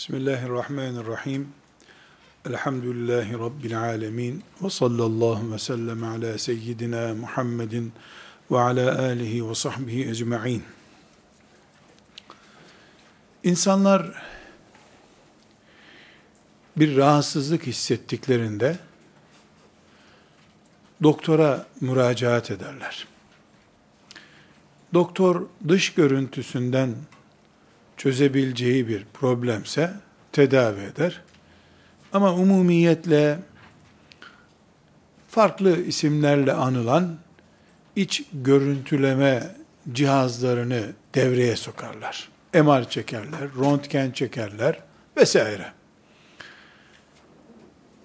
Bismillahirrahmanirrahim. Elhamdülillahi Rabbil alemin. Ve sallallahu ve sellem ala seyyidina Muhammedin ve ala alihi ve sahbihi ecma'in. İnsanlar bir rahatsızlık hissettiklerinde doktora müracaat ederler. Doktor dış görüntüsünden çözebileceği bir problemse tedavi eder. Ama umumiyetle farklı isimlerle anılan iç görüntüleme cihazlarını devreye sokarlar. MR çekerler, röntgen çekerler vesaire.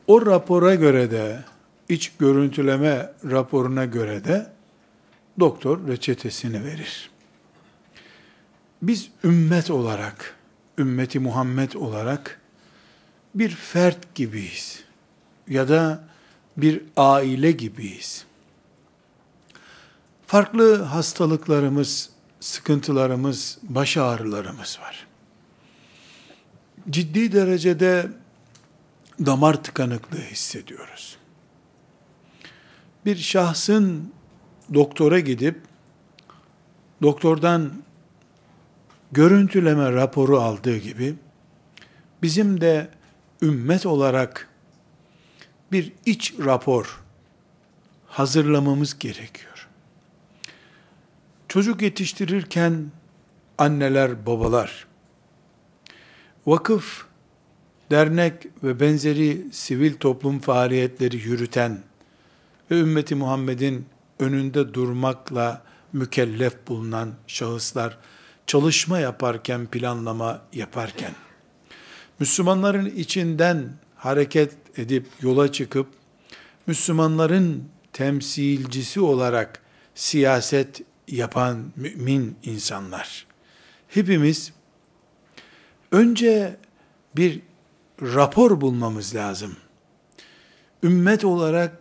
O rapora göre de iç görüntüleme raporuna göre de doktor reçetesini verir biz ümmet olarak, ümmeti Muhammed olarak bir fert gibiyiz ya da bir aile gibiyiz. Farklı hastalıklarımız, sıkıntılarımız, baş ağrılarımız var. Ciddi derecede damar tıkanıklığı hissediyoruz. Bir şahsın doktora gidip doktordan görüntüleme raporu aldığı gibi bizim de ümmet olarak bir iç rapor hazırlamamız gerekiyor. Çocuk yetiştirirken anneler, babalar, vakıf, dernek ve benzeri sivil toplum faaliyetleri yürüten ve ümmeti Muhammed'in önünde durmakla mükellef bulunan şahıslar çalışma yaparken, planlama yaparken, Müslümanların içinden hareket edip yola çıkıp, Müslümanların temsilcisi olarak siyaset yapan mümin insanlar. Hepimiz önce bir rapor bulmamız lazım. Ümmet olarak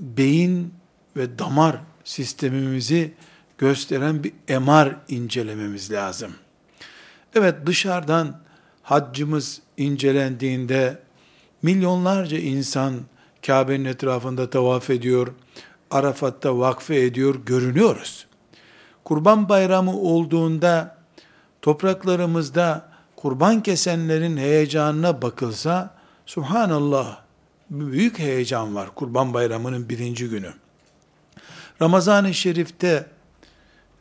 beyin ve damar sistemimizi gösteren bir emar incelememiz lazım. Evet dışarıdan haccımız incelendiğinde milyonlarca insan Kabe'nin etrafında tavaf ediyor, Arafat'ta vakfe ediyor, görünüyoruz. Kurban bayramı olduğunda topraklarımızda kurban kesenlerin heyecanına bakılsa, subhanallah, büyük heyecan var kurban bayramının birinci günü. Ramazan-ı Şerif'te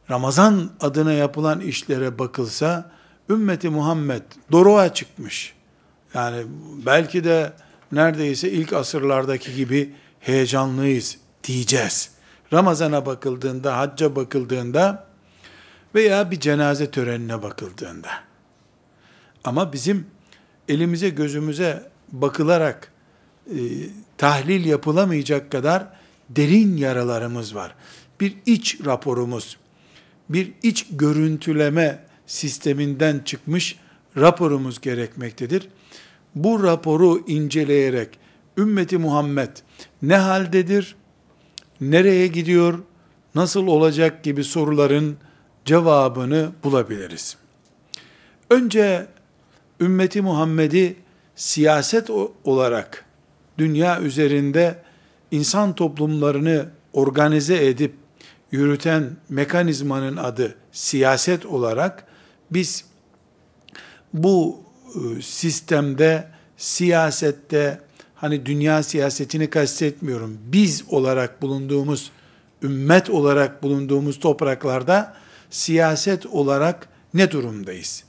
Ramazan adına yapılan işlere bakılsa, ümmeti Muhammed doruğa çıkmış. Yani belki de neredeyse ilk asırlardaki gibi heyecanlıyız diyeceğiz. Ramazana bakıldığında, hacca bakıldığında veya bir cenaze törenine bakıldığında. Ama bizim elimize gözümüze bakılarak e, tahlil yapılamayacak kadar derin yaralarımız var. Bir iç raporumuz, bir iç görüntüleme sisteminden çıkmış raporumuz gerekmektedir. Bu raporu inceleyerek ümmeti Muhammed ne haldedir, nereye gidiyor, nasıl olacak gibi soruların cevabını bulabiliriz. Önce ümmeti Muhammed'i siyaset olarak dünya üzerinde insan toplumlarını organize edip yürüten mekanizmanın adı siyaset olarak biz bu e, sistemde siyasette hani dünya siyasetini kastetmiyorum. Biz olarak bulunduğumuz ümmet olarak bulunduğumuz topraklarda siyaset olarak ne durumdayız?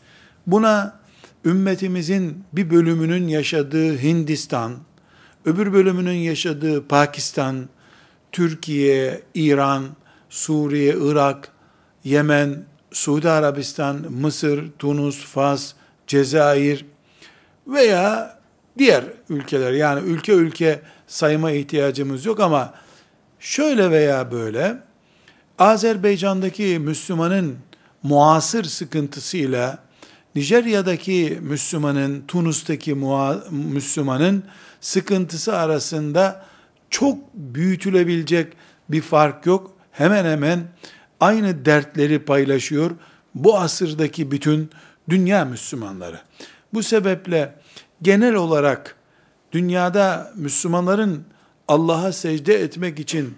Buna ümmetimizin bir bölümünün yaşadığı Hindistan, öbür bölümünün yaşadığı Pakistan, Türkiye, İran, Suriye, Irak, Yemen, Suudi Arabistan, Mısır, Tunus, Fas, Cezayir veya diğer ülkeler. Yani ülke ülke sayma ihtiyacımız yok ama şöyle veya böyle Azerbaycan'daki Müslümanın muasır sıkıntısıyla Nijerya'daki Müslümanın, Tunus'taki Müslümanın sıkıntısı arasında çok büyütülebilecek bir fark yok hemen hemen aynı dertleri paylaşıyor bu asırdaki bütün dünya Müslümanları. Bu sebeple genel olarak dünyada Müslümanların Allah'a secde etmek için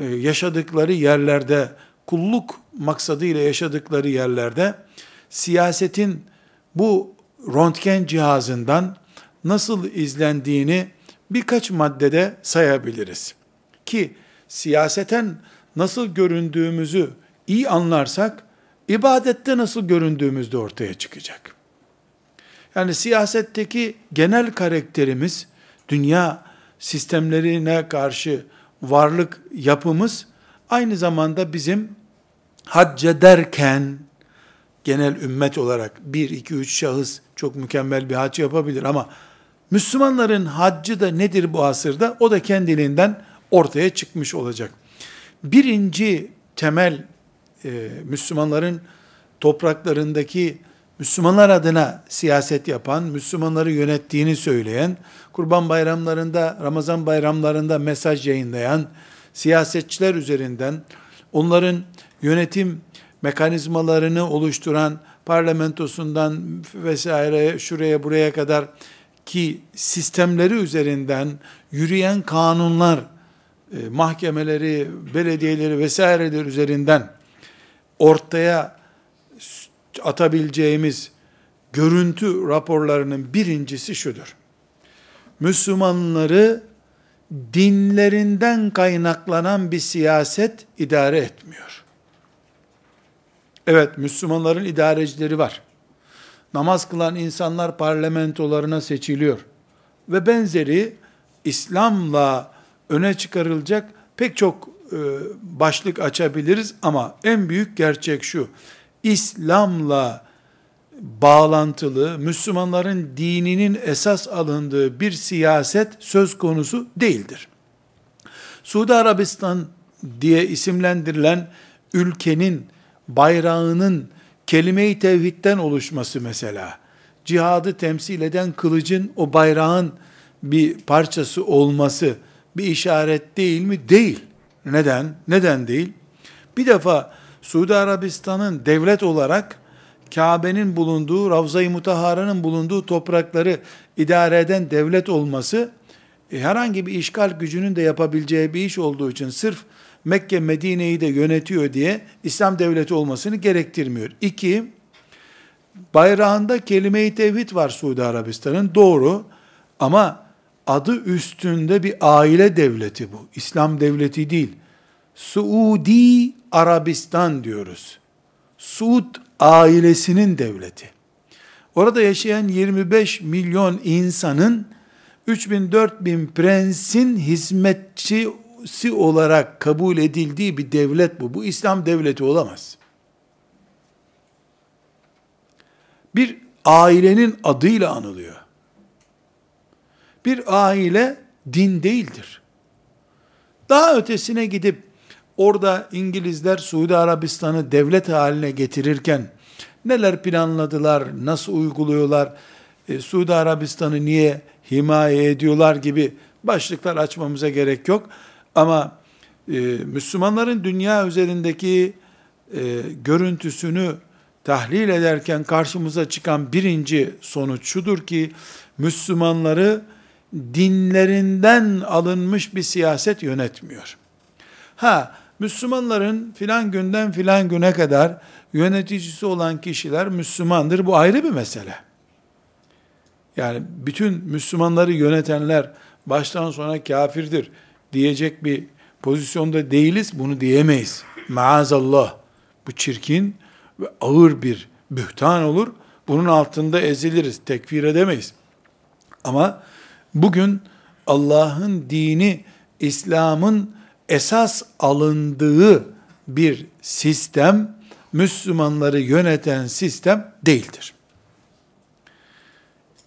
e, yaşadıkları yerlerde, kulluk maksadıyla yaşadıkları yerlerde siyasetin bu röntgen cihazından nasıl izlendiğini birkaç maddede sayabiliriz. Ki siyaseten nasıl göründüğümüzü iyi anlarsak, ibadette nasıl göründüğümüz de ortaya çıkacak. Yani siyasetteki genel karakterimiz, dünya sistemlerine karşı varlık yapımız, aynı zamanda bizim hac ederken, genel ümmet olarak bir, iki, üç şahıs çok mükemmel bir hac yapabilir ama Müslümanların haccı da nedir bu asırda? O da kendiliğinden ortaya çıkmış olacak. Birinci temel e, Müslümanların topraklarındaki Müslümanlar adına siyaset yapan, Müslümanları yönettiğini söyleyen, kurban bayramlarında, Ramazan bayramlarında mesaj yayınlayan siyasetçiler üzerinden onların yönetim mekanizmalarını oluşturan parlamentosundan vesaire şuraya buraya kadar ki sistemleri üzerinden yürüyen kanunlar, e, mahkemeleri, belediyeleri vesaireler üzerinden ortaya atabileceğimiz görüntü raporlarının birincisi şudur. Müslümanları dinlerinden kaynaklanan bir siyaset idare etmiyor. Evet, Müslümanların idarecileri var. Namaz kılan insanlar parlamentolarına seçiliyor. Ve benzeri İslam'la öne çıkarılacak pek çok e, başlık açabiliriz ama en büyük gerçek şu. İslam'la bağlantılı, Müslümanların dininin esas alındığı bir siyaset söz konusu değildir. Suudi Arabistan diye isimlendirilen ülkenin bayrağının kelime-i tevhidden oluşması mesela, cihadı temsil eden kılıcın o bayrağın bir parçası olması bir işaret değil mi? Değil. Neden? Neden değil? Bir defa Suudi Arabistan'ın devlet olarak Kabe'nin bulunduğu, Ravza-i Mutahara'nın bulunduğu toprakları idare eden devlet olması, e, herhangi bir işgal gücünün de yapabileceği bir iş olduğu için sırf Mekke, Medine'yi de yönetiyor diye İslam devleti olmasını gerektirmiyor. İki, bayrağında kelime-i tevhid var Suudi Arabistan'ın, doğru ama adı üstünde bir aile devleti bu. İslam devleti değil. Suudi Arabistan diyoruz. Suud ailesinin devleti. Orada yaşayan 25 milyon insanın 3000-4000 prensin hizmetçisi olarak kabul edildiği bir devlet bu. Bu İslam devleti olamaz. Bir ailenin adıyla anılıyor. Bir aile din değildir. Daha ötesine gidip orada İngilizler Suudi Arabistan'ı devlet haline getirirken neler planladılar, nasıl uyguluyorlar, e, Suudi Arabistan'ı niye himaye ediyorlar gibi başlıklar açmamıza gerek yok. Ama e, Müslümanların dünya üzerindeki e, görüntüsünü tahlil ederken karşımıza çıkan birinci sonuç şudur ki Müslümanları dinlerinden alınmış bir siyaset yönetmiyor. Ha, Müslümanların filan günden filan güne kadar yöneticisi olan kişiler Müslümandır. Bu ayrı bir mesele. Yani bütün Müslümanları yönetenler baştan sona kafirdir diyecek bir pozisyonda değiliz. Bunu diyemeyiz. Maazallah. Bu çirkin ve ağır bir bühtan olur. Bunun altında eziliriz. Tekfir edemeyiz. Ama bugün Allah'ın dini, İslam'ın esas alındığı bir sistem, Müslümanları yöneten sistem değildir.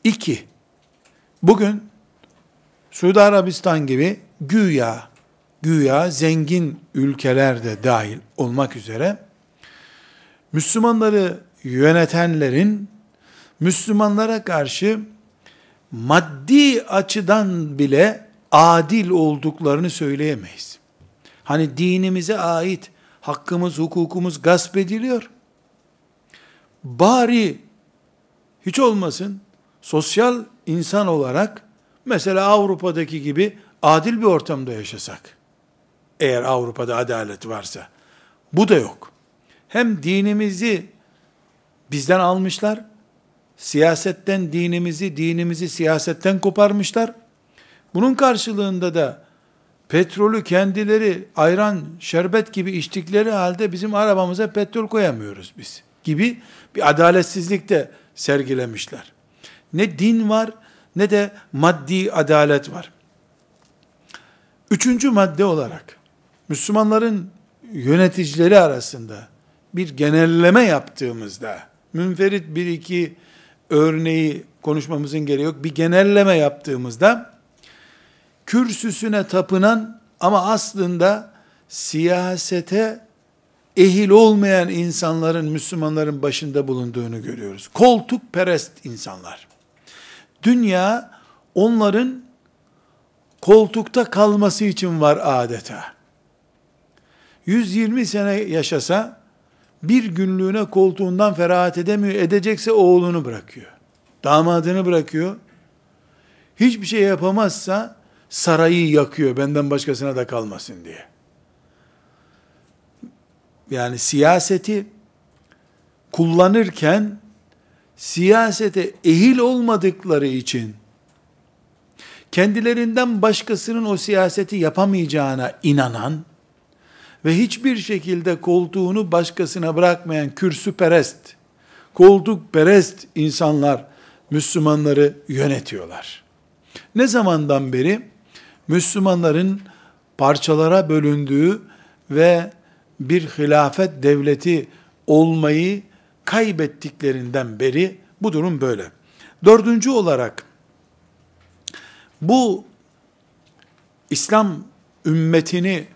İki, bugün Suudi Arabistan gibi güya, güya zengin ülkelerde dahil olmak üzere, Müslümanları yönetenlerin Müslümanlara karşı maddi açıdan bile adil olduklarını söyleyemeyiz. Hani dinimize ait hakkımız, hukukumuz gasp ediliyor. Bari hiç olmasın sosyal insan olarak mesela Avrupa'daki gibi adil bir ortamda yaşasak, eğer Avrupa'da adalet varsa, bu da yok. Hem dinimizi bizden almışlar, siyasetten dinimizi, dinimizi siyasetten koparmışlar. Bunun karşılığında da petrolü kendileri ayran, şerbet gibi içtikleri halde bizim arabamıza petrol koyamıyoruz biz gibi bir adaletsizlik de sergilemişler. Ne din var ne de maddi adalet var. Üçüncü madde olarak Müslümanların yöneticileri arasında bir genelleme yaptığımızda münferit bir iki örneği konuşmamızın gereği yok. Bir genelleme yaptığımızda kürsüsüne tapınan ama aslında siyasete ehil olmayan insanların Müslümanların başında bulunduğunu görüyoruz. Koltuk perest insanlar. Dünya onların koltukta kalması için var adeta. 120 sene yaşasa bir günlüğüne koltuğundan ferahat edemiyor. Edecekse oğlunu bırakıyor. Damadını bırakıyor. Hiçbir şey yapamazsa sarayı yakıyor benden başkasına da kalmasın diye. Yani siyaseti kullanırken siyasete ehil olmadıkları için kendilerinden başkasının o siyaseti yapamayacağına inanan ve hiçbir şekilde koltuğunu başkasına bırakmayan kürsüperest, koltukperest insanlar Müslümanları yönetiyorlar. Ne zamandan beri Müslümanların parçalara bölündüğü ve bir hilafet devleti olmayı kaybettiklerinden beri bu durum böyle. Dördüncü olarak bu İslam ümmetini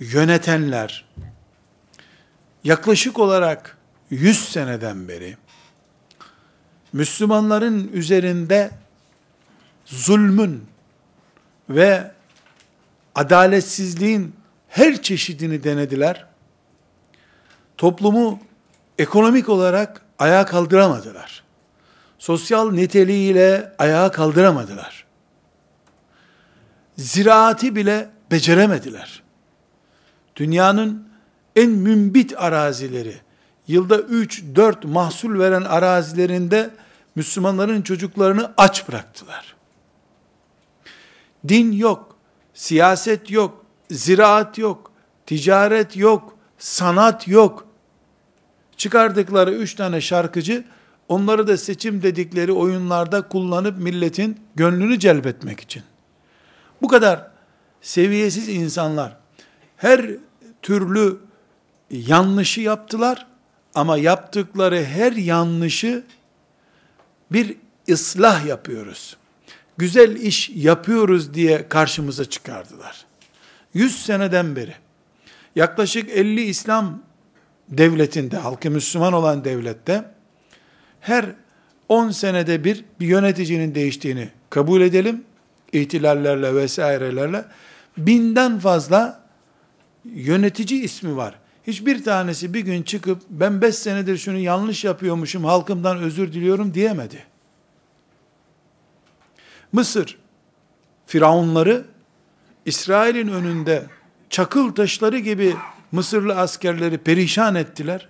yönetenler yaklaşık olarak 100 seneden beri Müslümanların üzerinde zulmün ve adaletsizliğin her çeşidini denediler. Toplumu ekonomik olarak ayağa kaldıramadılar. Sosyal niteliğiyle ayağa kaldıramadılar. Ziraati bile beceremediler. Dünyanın en mümbit arazileri, yılda 3-4 mahsul veren arazilerinde Müslümanların çocuklarını aç bıraktılar. Din yok, siyaset yok, ziraat yok, ticaret yok, sanat yok. Çıkardıkları üç tane şarkıcı, onları da seçim dedikleri oyunlarda kullanıp milletin gönlünü celbetmek için. Bu kadar seviyesiz insanlar her türlü yanlışı yaptılar ama yaptıkları her yanlışı bir ıslah yapıyoruz. Güzel iş yapıyoruz diye karşımıza çıkardılar. 100 seneden beri yaklaşık 50 İslam devletinde, halkı Müslüman olan devlette her 10 senede bir bir yöneticinin değiştiğini kabul edelim. ihtilallerle vesairelerle binden fazla yönetici ismi var. Hiçbir tanesi bir gün çıkıp ben 5 senedir şunu yanlış yapıyormuşum halkımdan özür diliyorum diyemedi. Mısır firavunları İsrail'in önünde çakıl taşları gibi Mısırlı askerleri perişan ettiler.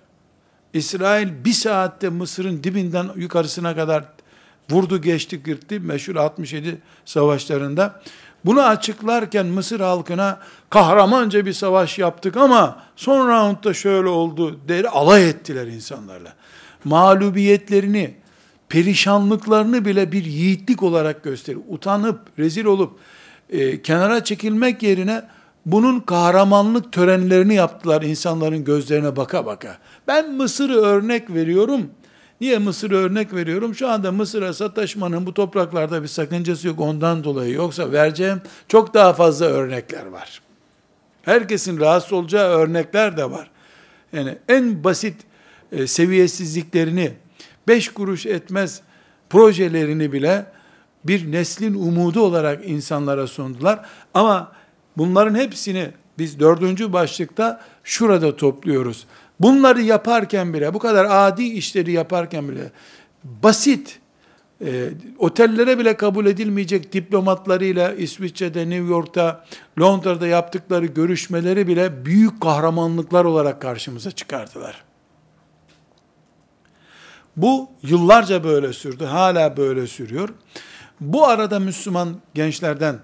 İsrail bir saatte Mısır'ın dibinden yukarısına kadar vurdu geçti gitti meşhur 67 savaşlarında. Bunu açıklarken Mısır halkına kahramanca bir savaş yaptık ama son roundda şöyle oldu der alay ettiler insanlarla. Mağlubiyetlerini, perişanlıklarını bile bir yiğitlik olarak gösterir. Utanıp, rezil olup e, kenara çekilmek yerine bunun kahramanlık törenlerini yaptılar insanların gözlerine baka baka. Ben Mısır'ı örnek veriyorum. Niye Mısır'ı örnek veriyorum? Şu anda Mısır'a sataşmanın bu topraklarda bir sakıncası yok ondan dolayı. Yoksa vereceğim çok daha fazla örnekler var. Herkesin rahatsız olacağı örnekler de var. Yani en basit e, seviyesizliklerini, beş kuruş etmez projelerini bile bir neslin umudu olarak insanlara sundular. Ama bunların hepsini biz dördüncü başlıkta şurada topluyoruz. Bunları yaparken bile, bu kadar adi işleri yaparken bile basit, e, otellere bile kabul edilmeyecek diplomatlarıyla İsviçre'de, New York'ta, Londra'da yaptıkları görüşmeleri bile büyük kahramanlıklar olarak karşımıza çıkardılar. Bu yıllarca böyle sürdü, hala böyle sürüyor. Bu arada Müslüman gençlerden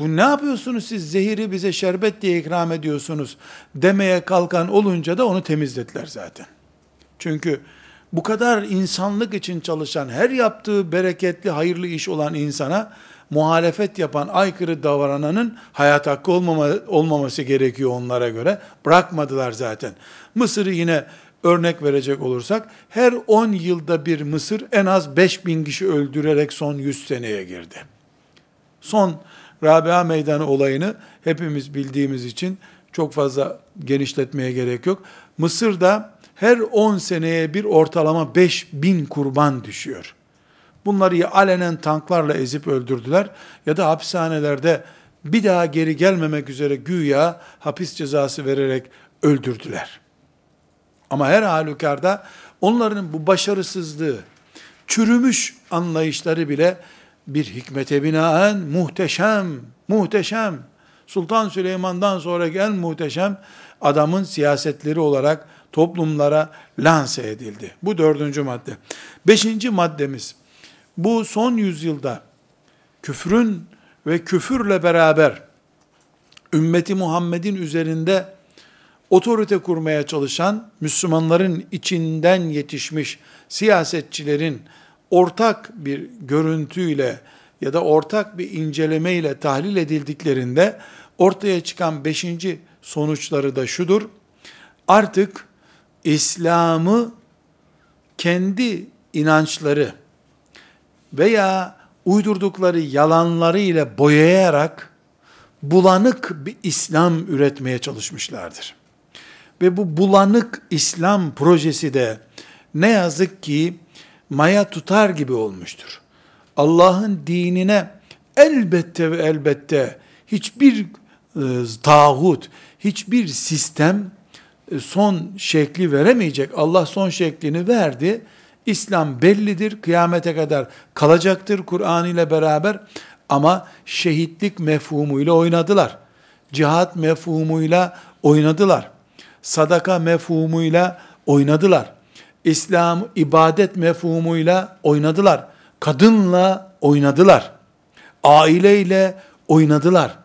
bu ne yapıyorsunuz siz zehiri bize şerbet diye ikram ediyorsunuz demeye kalkan olunca da onu temizlediler zaten. Çünkü bu kadar insanlık için çalışan, her yaptığı bereketli, hayırlı iş olan insana muhalefet yapan, aykırı davrananın hayat hakkı olmama, olmaması gerekiyor onlara göre. Bırakmadılar zaten. Mısır'ı yine örnek verecek olursak, her 10 yılda bir Mısır en az 5 bin kişi öldürerek son 100 seneye girdi. Son Rabia Meydanı olayını hepimiz bildiğimiz için çok fazla genişletmeye gerek yok. Mısır'da her 10 seneye bir ortalama 5 bin kurban düşüyor. Bunları ya alenen tanklarla ezip öldürdüler ya da hapishanelerde bir daha geri gelmemek üzere güya hapis cezası vererek öldürdüler. Ama her halükarda onların bu başarısızlığı, çürümüş anlayışları bile bir hikmete binaen muhteşem, muhteşem, Sultan Süleyman'dan sonra en muhteşem adamın siyasetleri olarak toplumlara lanse edildi. Bu dördüncü madde. Beşinci maddemiz, bu son yüzyılda küfrün ve küfürle beraber ümmeti Muhammed'in üzerinde otorite kurmaya çalışan Müslümanların içinden yetişmiş siyasetçilerin ortak bir görüntüyle ya da ortak bir incelemeyle tahlil edildiklerinde ortaya çıkan beşinci sonuçları da şudur. Artık İslam'ı kendi inançları veya uydurdukları yalanları ile boyayarak bulanık bir İslam üretmeye çalışmışlardır. Ve bu bulanık İslam projesi de ne yazık ki maya tutar gibi olmuştur. Allah'ın dinine elbette ve elbette hiçbir e, tağut, hiçbir sistem e, son şekli veremeyecek. Allah son şeklini verdi. İslam bellidir, kıyamete kadar kalacaktır Kur'an ile beraber ama şehitlik mefhumuyla oynadılar. Cihat mefhumuyla oynadılar. Sadaka mefhumuyla oynadılar. İslam ibadet mefhumuyla oynadılar. Kadınla oynadılar. Aileyle oynadılar.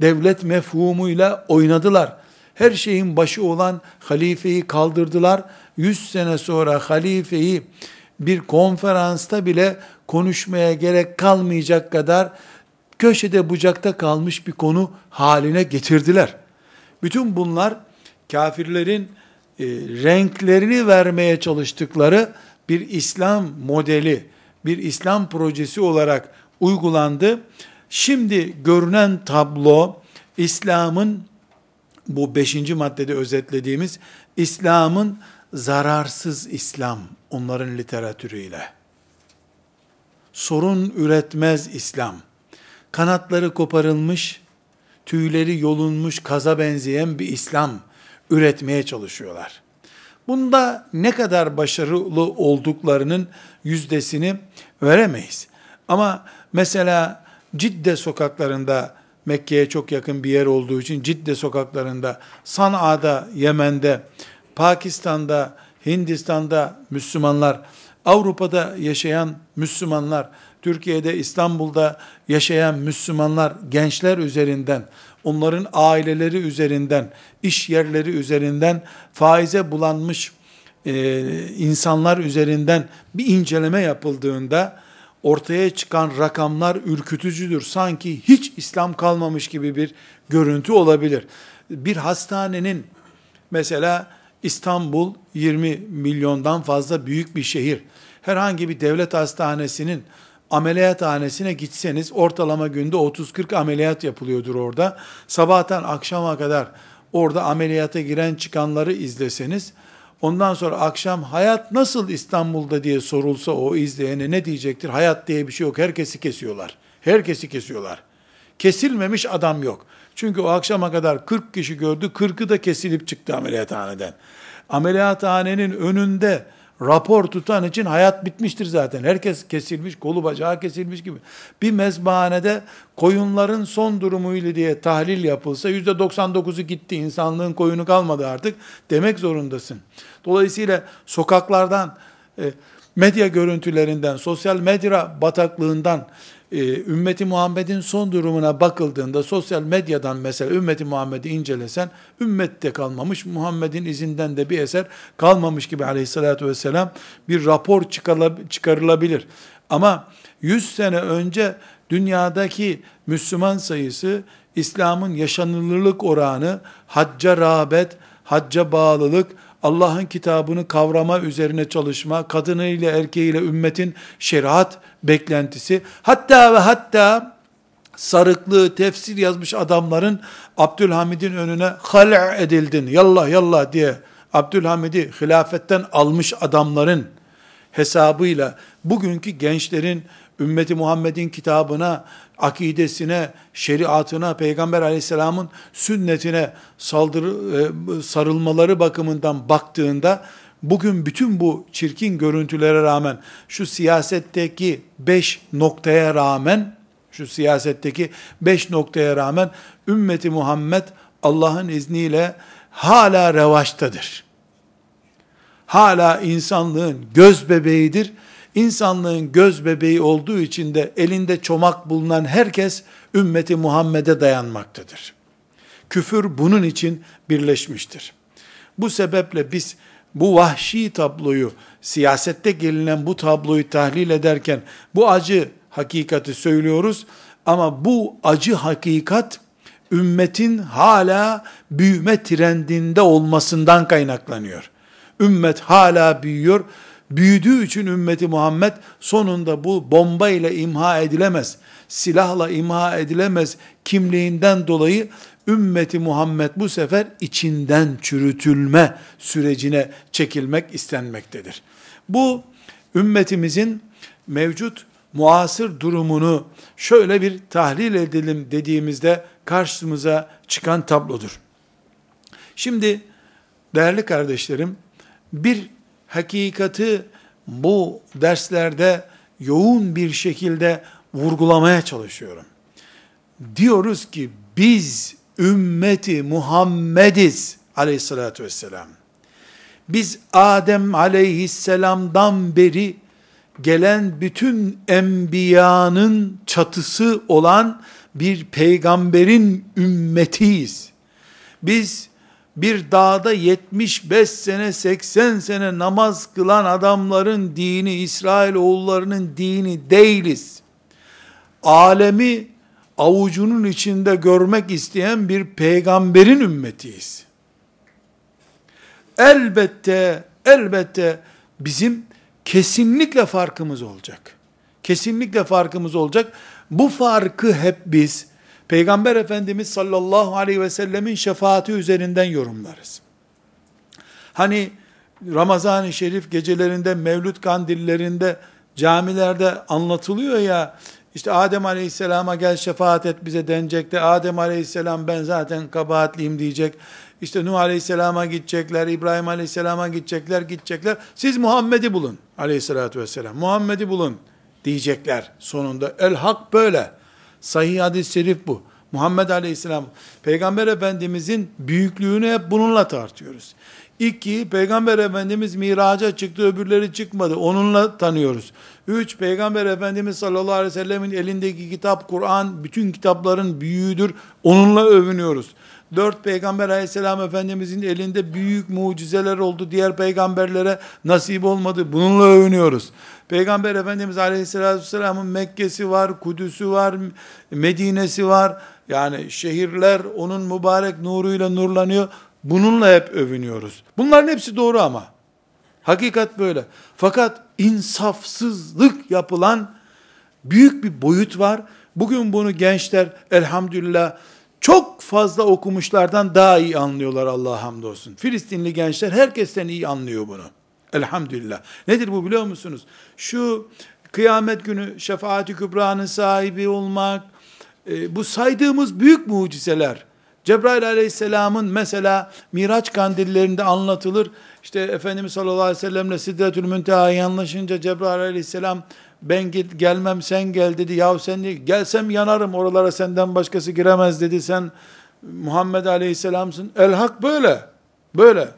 Devlet mefhumuyla oynadılar her şeyin başı olan halifeyi kaldırdılar. 100 sene sonra halifeyi bir konferansta bile konuşmaya gerek kalmayacak kadar köşede bucakta kalmış bir konu haline getirdiler. Bütün bunlar kafirlerin e, renklerini vermeye çalıştıkları bir İslam modeli, bir İslam projesi olarak uygulandı. Şimdi görünen tablo İslam'ın bu beşinci maddede özetlediğimiz İslam'ın zararsız İslam onların literatürüyle. Sorun üretmez İslam. Kanatları koparılmış, tüyleri yolunmuş kaza benzeyen bir İslam üretmeye çalışıyorlar. Bunda ne kadar başarılı olduklarının yüzdesini veremeyiz. Ama mesela Cidde sokaklarında Mekke'ye çok yakın bir yer olduğu için Cidde sokaklarında, Sana'da, Yemen'de, Pakistan'da, Hindistan'da Müslümanlar, Avrupa'da yaşayan Müslümanlar, Türkiye'de, İstanbul'da yaşayan Müslümanlar, gençler üzerinden, onların aileleri üzerinden, iş yerleri üzerinden, faize bulanmış e, insanlar üzerinden bir inceleme yapıldığında, ortaya çıkan rakamlar ürkütücüdür. Sanki hiç İslam kalmamış gibi bir görüntü olabilir. Bir hastanenin mesela İstanbul 20 milyondan fazla büyük bir şehir. Herhangi bir devlet hastanesinin ameliyathanesine gitseniz ortalama günde 30-40 ameliyat yapılıyordur orada. Sabahtan akşama kadar orada ameliyata giren çıkanları izleseniz Ondan sonra akşam hayat nasıl İstanbul'da diye sorulsa o izleyene ne diyecektir? Hayat diye bir şey yok. Herkesi kesiyorlar. Herkesi kesiyorlar. Kesilmemiş adam yok. Çünkü o akşama kadar 40 kişi gördü. 40'ı da kesilip çıktı ameliyathaneden. Ameliyathanenin önünde rapor tutan için hayat bitmiştir zaten. Herkes kesilmiş, kolu bacağı kesilmiş gibi. Bir mezbahanede koyunların son durumuyla diye tahlil yapılsa %99'u gitti, insanlığın koyunu kalmadı artık demek zorundasın. Dolayısıyla sokaklardan, e, medya görüntülerinden, sosyal medya bataklığından, e, ümmeti Muhammed'in son durumuna bakıldığında sosyal medyadan mesela ümmeti Muhammed'i incelesen ümmette kalmamış Muhammed'in izinden de bir eser kalmamış gibi aleyhissalatü vesselam bir rapor çıkarılabilir. Ama 100 sene önce dünyadaki Müslüman sayısı İslam'ın yaşanılırlık oranı, hacca rağbet, hacca bağlılık, Allah'ın kitabını kavrama üzerine çalışma, kadınıyla erkeğiyle ümmetin şeriat beklentisi, hatta ve hatta sarıklı tefsir yazmış adamların Abdülhamid'in önüne hal' edildin, yallah yallah diye Abdülhamid'i hilafetten almış adamların hesabıyla bugünkü gençlerin ümmeti Muhammed'in kitabına, akidesine, şeriatına, Peygamber aleyhisselamın sünnetine saldırı, e, sarılmaları bakımından baktığında, bugün bütün bu çirkin görüntülere rağmen, şu siyasetteki beş noktaya rağmen, şu siyasetteki beş noktaya rağmen, ümmeti Muhammed Allah'ın izniyle hala revaçtadır. Hala insanlığın göz bebeğidir İnsanlığın göz bebeği olduğu için de elinde çomak bulunan herkes ümmeti Muhammed'e dayanmaktadır. Küfür bunun için birleşmiştir. Bu sebeple biz bu vahşi tabloyu, siyasette gelinen bu tabloyu tahlil ederken bu acı hakikati söylüyoruz ama bu acı hakikat ümmetin hala büyüme trendinde olmasından kaynaklanıyor. Ümmet hala büyüyor büyüdüğü için ümmeti Muhammed sonunda bu bomba ile imha edilemez, silahla imha edilemez kimliğinden dolayı ümmeti Muhammed bu sefer içinden çürütülme sürecine çekilmek istenmektedir. Bu ümmetimizin mevcut muasır durumunu şöyle bir tahlil edelim dediğimizde karşımıza çıkan tablodur. Şimdi değerli kardeşlerim bir hakikati bu derslerde yoğun bir şekilde vurgulamaya çalışıyorum. Diyoruz ki biz ümmeti Muhammediz aleyhissalatü vesselam. Biz Adem aleyhisselamdan beri gelen bütün enbiyanın çatısı olan bir peygamberin ümmetiyiz. Biz bir dağda 75 sene 80 sene namaz kılan adamların dini İsrail oğullarının dini değiliz. Alemi avucunun içinde görmek isteyen bir peygamberin ümmetiyiz. Elbette elbette bizim kesinlikle farkımız olacak. Kesinlikle farkımız olacak. Bu farkı hep biz Peygamber Efendimiz sallallahu aleyhi ve sellemin şefaati üzerinden yorumlarız. Hani Ramazan-ı Şerif gecelerinde, Mevlüt kandillerinde, camilerde anlatılıyor ya, işte Adem Aleyhisselam'a gel şefaat et bize denecek de Adem Aleyhisselam ben zaten kabahatliyim diyecek. İşte Nuh Aleyhisselam'a gidecekler, İbrahim Aleyhisselam'a gidecekler, gidecekler. Siz Muhammed'i bulun Aleyhisselatü Vesselam. Muhammed'i bulun diyecekler sonunda. El hak böyle. Sahih hadis-i şerif bu. Muhammed Aleyhisselam, Peygamber Efendimizin büyüklüğünü hep bununla tartıyoruz. İki, Peygamber Efendimiz miraca çıktı, öbürleri çıkmadı. Onunla tanıyoruz. Üç, Peygamber Efendimiz sallallahu aleyhi ve sellemin elindeki kitap, Kur'an, bütün kitapların büyüğüdür. Onunla övünüyoruz. Dört, Peygamber aleyhisselam Efendimizin elinde büyük mucizeler oldu. Diğer peygamberlere nasip olmadı. Bununla övünüyoruz. Peygamber Efendimiz Aleyhisselatü Vesselam'ın Mekke'si var, Kudüs'ü var, Medine'si var. Yani şehirler onun mübarek nuruyla nurlanıyor. Bununla hep övünüyoruz. Bunların hepsi doğru ama. Hakikat böyle. Fakat insafsızlık yapılan büyük bir boyut var. Bugün bunu gençler elhamdülillah çok fazla okumuşlardan daha iyi anlıyorlar Allah'a hamdolsun. Filistinli gençler herkesten iyi anlıyor bunu. Elhamdülillah. Nedir bu biliyor musunuz? Şu kıyamet günü şefaati kübranın sahibi olmak, e, bu saydığımız büyük mucizeler, Cebrail aleyhisselamın mesela Miraç kandillerinde anlatılır, işte Efendimiz sallallahu aleyhi ve sellemle Sidretül Münteha'ya anlaşınca Cebrail aleyhisselam ben git gelmem sen gel dedi. Yahu sen de, gelsem yanarım oralara senden başkası giremez dedi. Sen Muhammed aleyhisselamsın. El hak böyle. Böyle.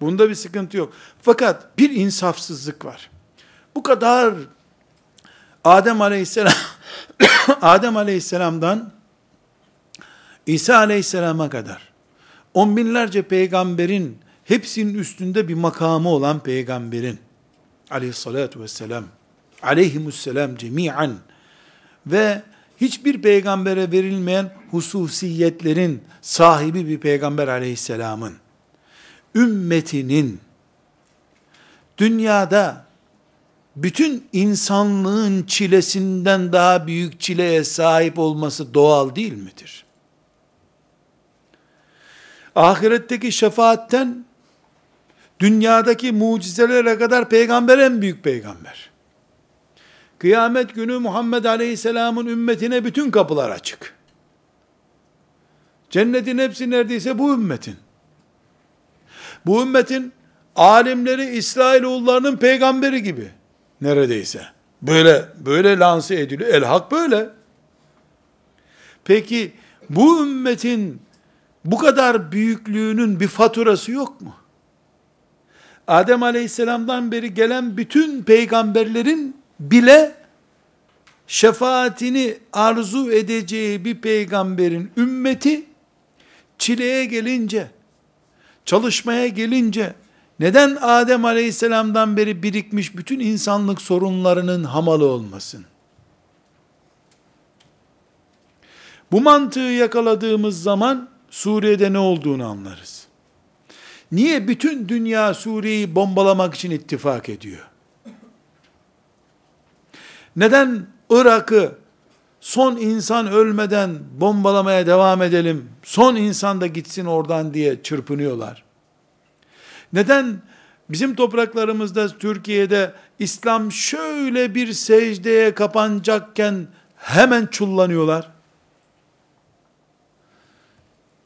Bunda bir sıkıntı yok. Fakat bir insafsızlık var. Bu kadar Adem aleyhisselam Adem aleyhisselamdan İsa aleyhisselama kadar on binlerce peygamberin hepsinin üstünde bir makamı olan peygamberin aleyhissalatu vesselam aleyhimusselam cemiyen ve hiçbir peygambere verilmeyen hususiyetlerin sahibi bir peygamber aleyhisselamın ümmetinin dünyada bütün insanlığın çilesinden daha büyük çileye sahip olması doğal değil midir? Ahiretteki şefaatten dünyadaki mucizelere kadar peygamber en büyük peygamber. Kıyamet günü Muhammed Aleyhisselam'ın ümmetine bütün kapılar açık. Cennetin hepsi neredeyse bu ümmetin. Bu ümmetin alimleri İsrailoğullarının peygamberi gibi neredeyse. Böyle böyle lanse ediliyor. El hak böyle. Peki bu ümmetin bu kadar büyüklüğünün bir faturası yok mu? Adem Aleyhisselam'dan beri gelen bütün peygamberlerin bile şefaatini arzu edeceği bir peygamberin ümmeti çileye gelince, çalışmaya gelince neden Adem Aleyhisselam'dan beri birikmiş bütün insanlık sorunlarının hamalı olmasın? Bu mantığı yakaladığımız zaman Suriye'de ne olduğunu anlarız. Niye bütün dünya Suriye'yi bombalamak için ittifak ediyor? Neden Irak'ı son insan ölmeden bombalamaya devam edelim, son insan da gitsin oradan diye çırpınıyorlar? Neden bizim topraklarımızda Türkiye'de İslam şöyle bir secdeye kapanacakken hemen çullanıyorlar?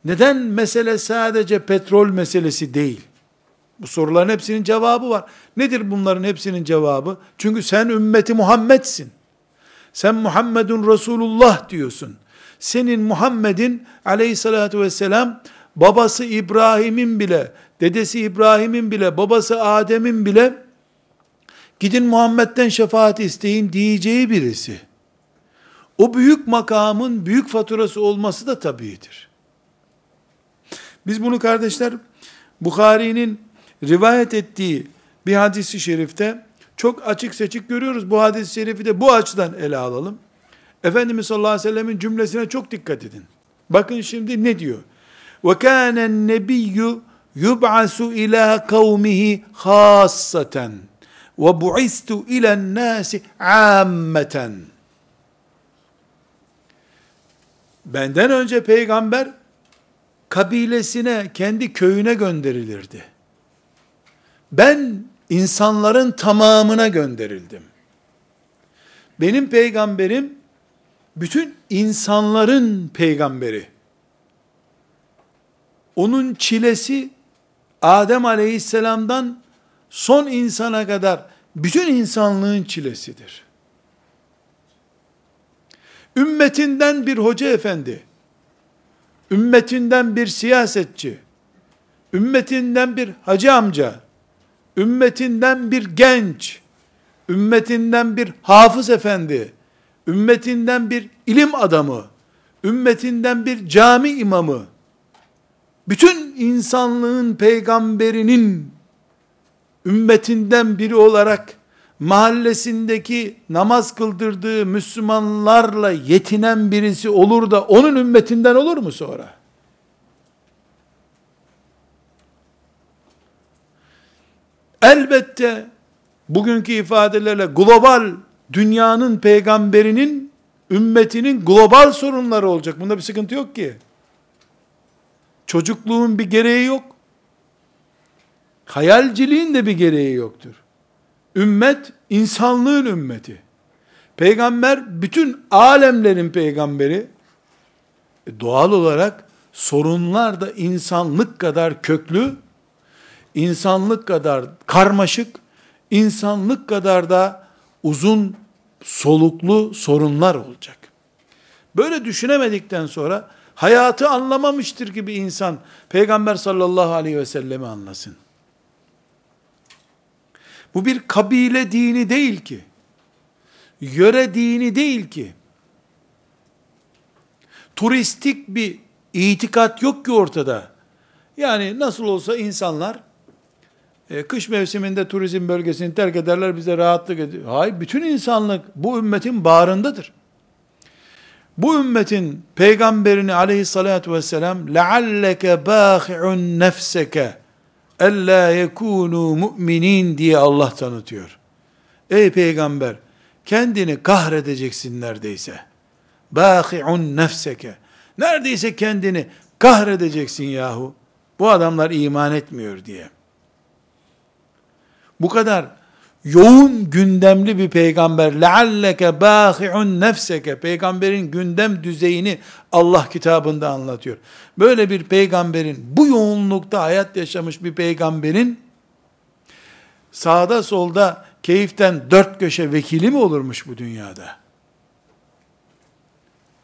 Neden mesele sadece petrol meselesi değil? Bu soruların hepsinin cevabı var. Nedir bunların hepsinin cevabı? Çünkü sen ümmeti Muhammed'sin. Sen Muhammedun Resulullah diyorsun. Senin Muhammed'in aleyhissalatü vesselam babası İbrahim'in bile, dedesi İbrahim'in bile, babası Adem'in bile gidin Muhammed'den şefaat isteyin diyeceği birisi. O büyük makamın büyük faturası olması da tabiidir. Biz bunu kardeşler Bukhari'nin rivayet ettiği bir hadisi şerifte çok açık seçik görüyoruz. Bu hadis-i şerifi de bu açıdan ele alalım. Efendimiz sallallahu aleyhi ve sellemin cümlesine çok dikkat edin. Bakın şimdi ne diyor? Nebiyyü yub'asu ila kavmihi khassaten ve bu'istu ilen nasi ammeten. Benden önce peygamber kabilesine, kendi köyüne gönderilirdi. Ben insanların tamamına gönderildim. Benim peygamberim bütün insanların peygamberi. Onun çilesi Adem Aleyhisselam'dan son insana kadar bütün insanlığın çilesidir. Ümmetinden bir hoca efendi, ümmetinden bir siyasetçi, ümmetinden bir hacı amca, ümmetinden bir genç, ümmetinden bir hafız efendi, ümmetinden bir ilim adamı, ümmetinden bir cami imamı, bütün insanlığın peygamberinin ümmetinden biri olarak mahallesindeki namaz kıldırdığı Müslümanlarla yetinen birisi olur da onun ümmetinden olur mu sonra? Elbette bugünkü ifadelerle global dünyanın peygamberinin ümmetinin global sorunları olacak. Bunda bir sıkıntı yok ki. Çocukluğun bir gereği yok. Hayalciliğin de bir gereği yoktur. Ümmet insanlığın ümmeti. Peygamber bütün alemlerin peygamberi. E, doğal olarak sorunlar da insanlık kadar köklü. İnsanlık kadar karmaşık, insanlık kadar da uzun soluklu sorunlar olacak. Böyle düşünemedikten sonra hayatı anlamamıştır gibi insan Peygamber sallallahu aleyhi ve sellemi anlasın. Bu bir kabile dini değil ki. Yöre dini değil ki. Turistik bir itikat yok ki ortada. Yani nasıl olsa insanlar e, kış mevsiminde turizm bölgesini terk ederler bize rahatlık ediyor. Hayır bütün insanlık bu ümmetin bağrındadır. Bu ümmetin peygamberini aleyhissalatu vesselam lealleke bâhi'un nefseke ella yekûnû mu'minin diye Allah tanıtıyor. Ey peygamber kendini kahredeceksin neredeyse. Bâhi'un nefseke. Neredeyse kendini kahredeceksin yahu. Bu adamlar iman etmiyor diye. Bu kadar yoğun gündemli bir peygamber lealleke bâhi'un nefseke peygamberin gündem düzeyini Allah kitabında anlatıyor. Böyle bir peygamberin bu yoğunlukta hayat yaşamış bir peygamberin sağda solda keyiften dört köşe vekili mi olurmuş bu dünyada?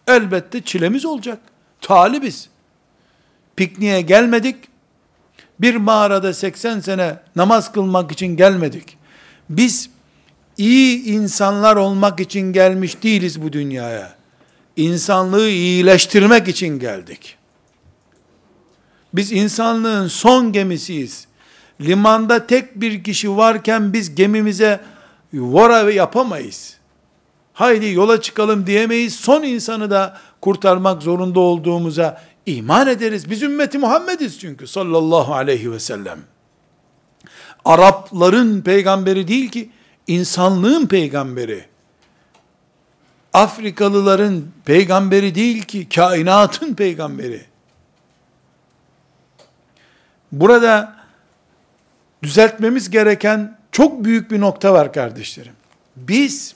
Elbette çilemiz olacak. Talibiz. Pikniğe gelmedik. Bir mağarada 80 sene namaz kılmak için gelmedik. Biz iyi insanlar olmak için gelmiş değiliz bu dünyaya. İnsanlığı iyileştirmek için geldik. Biz insanlığın son gemisiyiz. Limanda tek bir kişi varken biz gemimize vora yapamayız. Haydi yola çıkalım diyemeyiz. Son insanı da kurtarmak zorunda olduğumuza iman ederiz. Biz ümmeti Muhammediz çünkü sallallahu aleyhi ve sellem. Arapların peygamberi değil ki, insanlığın peygamberi. Afrikalıların peygamberi değil ki, kainatın peygamberi. Burada düzeltmemiz gereken çok büyük bir nokta var kardeşlerim. Biz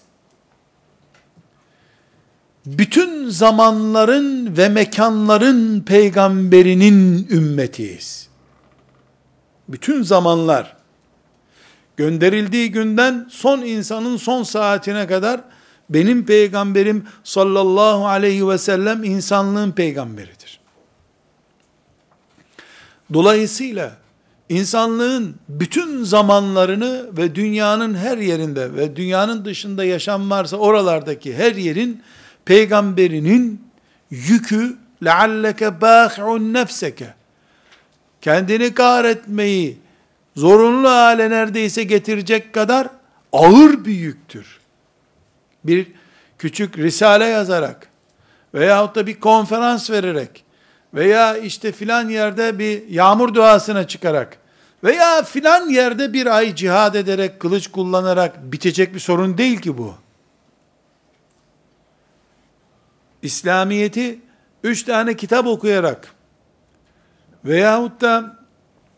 bütün zamanların ve mekanların peygamberinin ümmetiyiz. Bütün zamanlar gönderildiği günden son insanın son saatine kadar benim peygamberim sallallahu aleyhi ve sellem insanlığın peygamberidir. Dolayısıyla insanlığın bütün zamanlarını ve dünyanın her yerinde ve dünyanın dışında yaşam varsa oralardaki her yerin peygamberinin yükü lealleke bâhi'un nefseke kendini kahretmeyi zorunlu hale neredeyse getirecek kadar ağır bir yüktür. Bir küçük risale yazarak veyahut da bir konferans vererek veya işte filan yerde bir yağmur duasına çıkarak veya filan yerde bir ay cihad ederek, kılıç kullanarak bitecek bir sorun değil ki bu. İslamiyeti üç tane kitap okuyarak veyahut da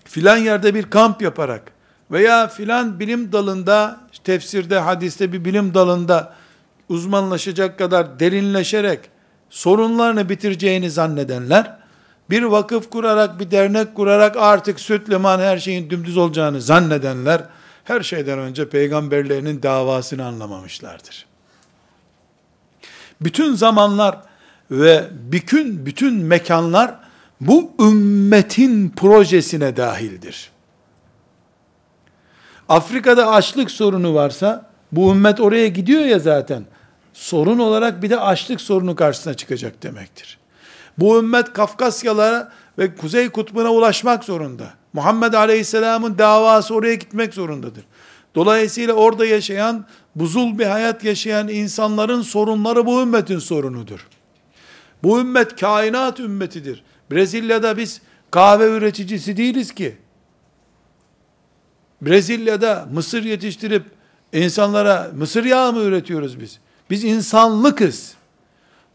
filan yerde bir kamp yaparak veya filan bilim dalında, tefsirde, hadiste bir bilim dalında uzmanlaşacak kadar derinleşerek sorunlarını bitireceğini zannedenler, bir vakıf kurarak, bir dernek kurarak artık süt liman her şeyin dümdüz olacağını zannedenler, her şeyden önce peygamberlerinin davasını anlamamışlardır. Bütün zamanlar ve bütün bütün mekanlar bu ümmetin projesine dahildir. Afrika'da açlık sorunu varsa bu ümmet oraya gidiyor ya zaten. Sorun olarak bir de açlık sorunu karşısına çıkacak demektir. Bu ümmet Kafkasyalara ve Kuzey Kutbu'na ulaşmak zorunda. Muhammed Aleyhisselam'ın davası oraya gitmek zorundadır. Dolayısıyla orada yaşayan, buzul bir hayat yaşayan insanların sorunları bu ümmetin sorunudur. Bu ümmet kainat ümmetidir. Brezilya'da biz kahve üreticisi değiliz ki. Brezilya'da mısır yetiştirip insanlara mısır yağı mı üretiyoruz biz? Biz insanlıkız.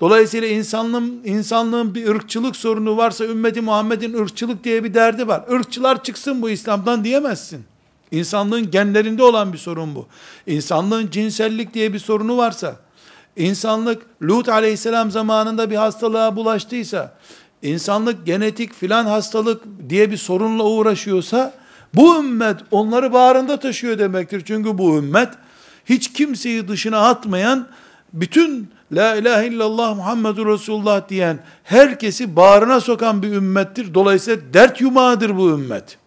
Dolayısıyla insanlığın, insanlığın bir ırkçılık sorunu varsa ümmeti Muhammed'in ırkçılık diye bir derdi var. Irkçılar çıksın bu İslam'dan diyemezsin. İnsanlığın genlerinde olan bir sorun bu. İnsanlığın cinsellik diye bir sorunu varsa, insanlık Lut aleyhisselam zamanında bir hastalığa bulaştıysa, insanlık genetik filan hastalık diye bir sorunla uğraşıyorsa, Bu ümmet onları bağrında taşıyor demektir. Çünkü bu ümmet hiç kimseyi dışına atmayan, bütün La ilahe illallah Muhammedur Resulullah diyen herkesi bağrına sokan bir ümmettir. Dolayısıyla dert yumağıdır bu ümmet.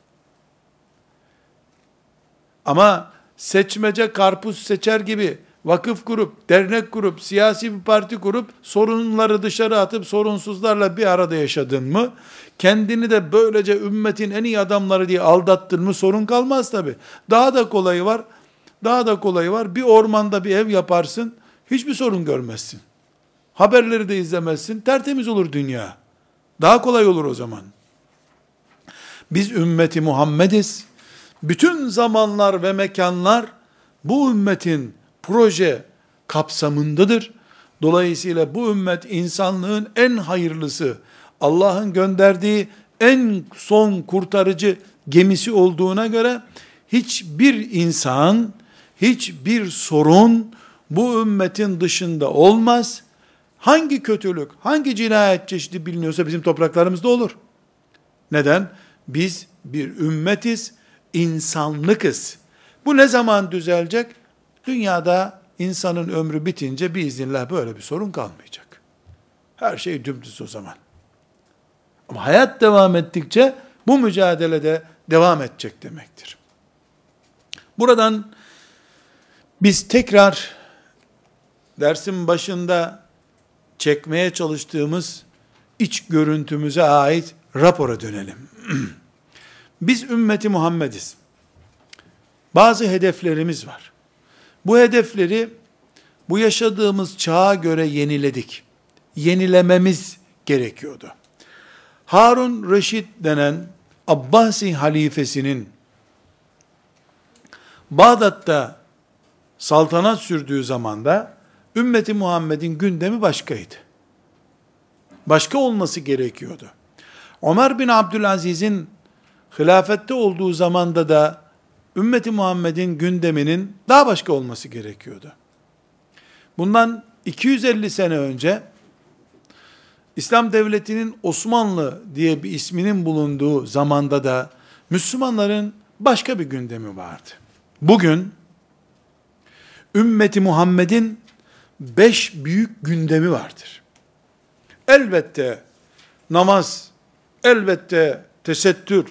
Ama seçmece karpuz seçer gibi vakıf kurup, dernek kurup, siyasi bir parti kurup, sorunları dışarı atıp sorunsuzlarla bir arada yaşadın mı, kendini de böylece ümmetin en iyi adamları diye aldattın mı sorun kalmaz tabi. Daha da kolayı var, daha da kolayı var. Bir ormanda bir ev yaparsın, hiçbir sorun görmezsin. Haberleri de izlemezsin, tertemiz olur dünya. Daha kolay olur o zaman. Biz ümmeti Muhammediz. Bütün zamanlar ve mekanlar bu ümmetin proje kapsamındadır. Dolayısıyla bu ümmet insanlığın en hayırlısı, Allah'ın gönderdiği en son kurtarıcı gemisi olduğuna göre hiçbir insan, hiçbir sorun bu ümmetin dışında olmaz. Hangi kötülük, hangi cinayet çeşidi biliniyorsa bizim topraklarımızda olur. Neden? Biz bir ümmetiz, insanlıkız. Bu ne zaman düzelecek? Dünyada insanın ömrü bitince biiznillah böyle bir sorun kalmayacak. Her şey dümdüz o zaman. Ama hayat devam ettikçe bu mücadelede devam edecek demektir. Buradan biz tekrar dersin başında çekmeye çalıştığımız iç görüntümüze ait rapora dönelim. Biz ümmeti Muhammediz. Bazı hedeflerimiz var. Bu hedefleri bu yaşadığımız çağa göre yeniledik. Yenilememiz gerekiyordu. Harun Reşit denen Abbasi halifesinin Bağdat'ta saltanat sürdüğü zamanda ümmeti Muhammed'in gündemi başkaydı. Başka olması gerekiyordu. Ömer bin Abdülaziz'in hilafette olduğu zamanda da ümmeti Muhammed'in gündeminin daha başka olması gerekiyordu. Bundan 250 sene önce İslam devletinin Osmanlı diye bir isminin bulunduğu zamanda da Müslümanların başka bir gündemi vardı. Bugün ümmeti Muhammed'in beş büyük gündemi vardır. Elbette namaz, elbette tesettür,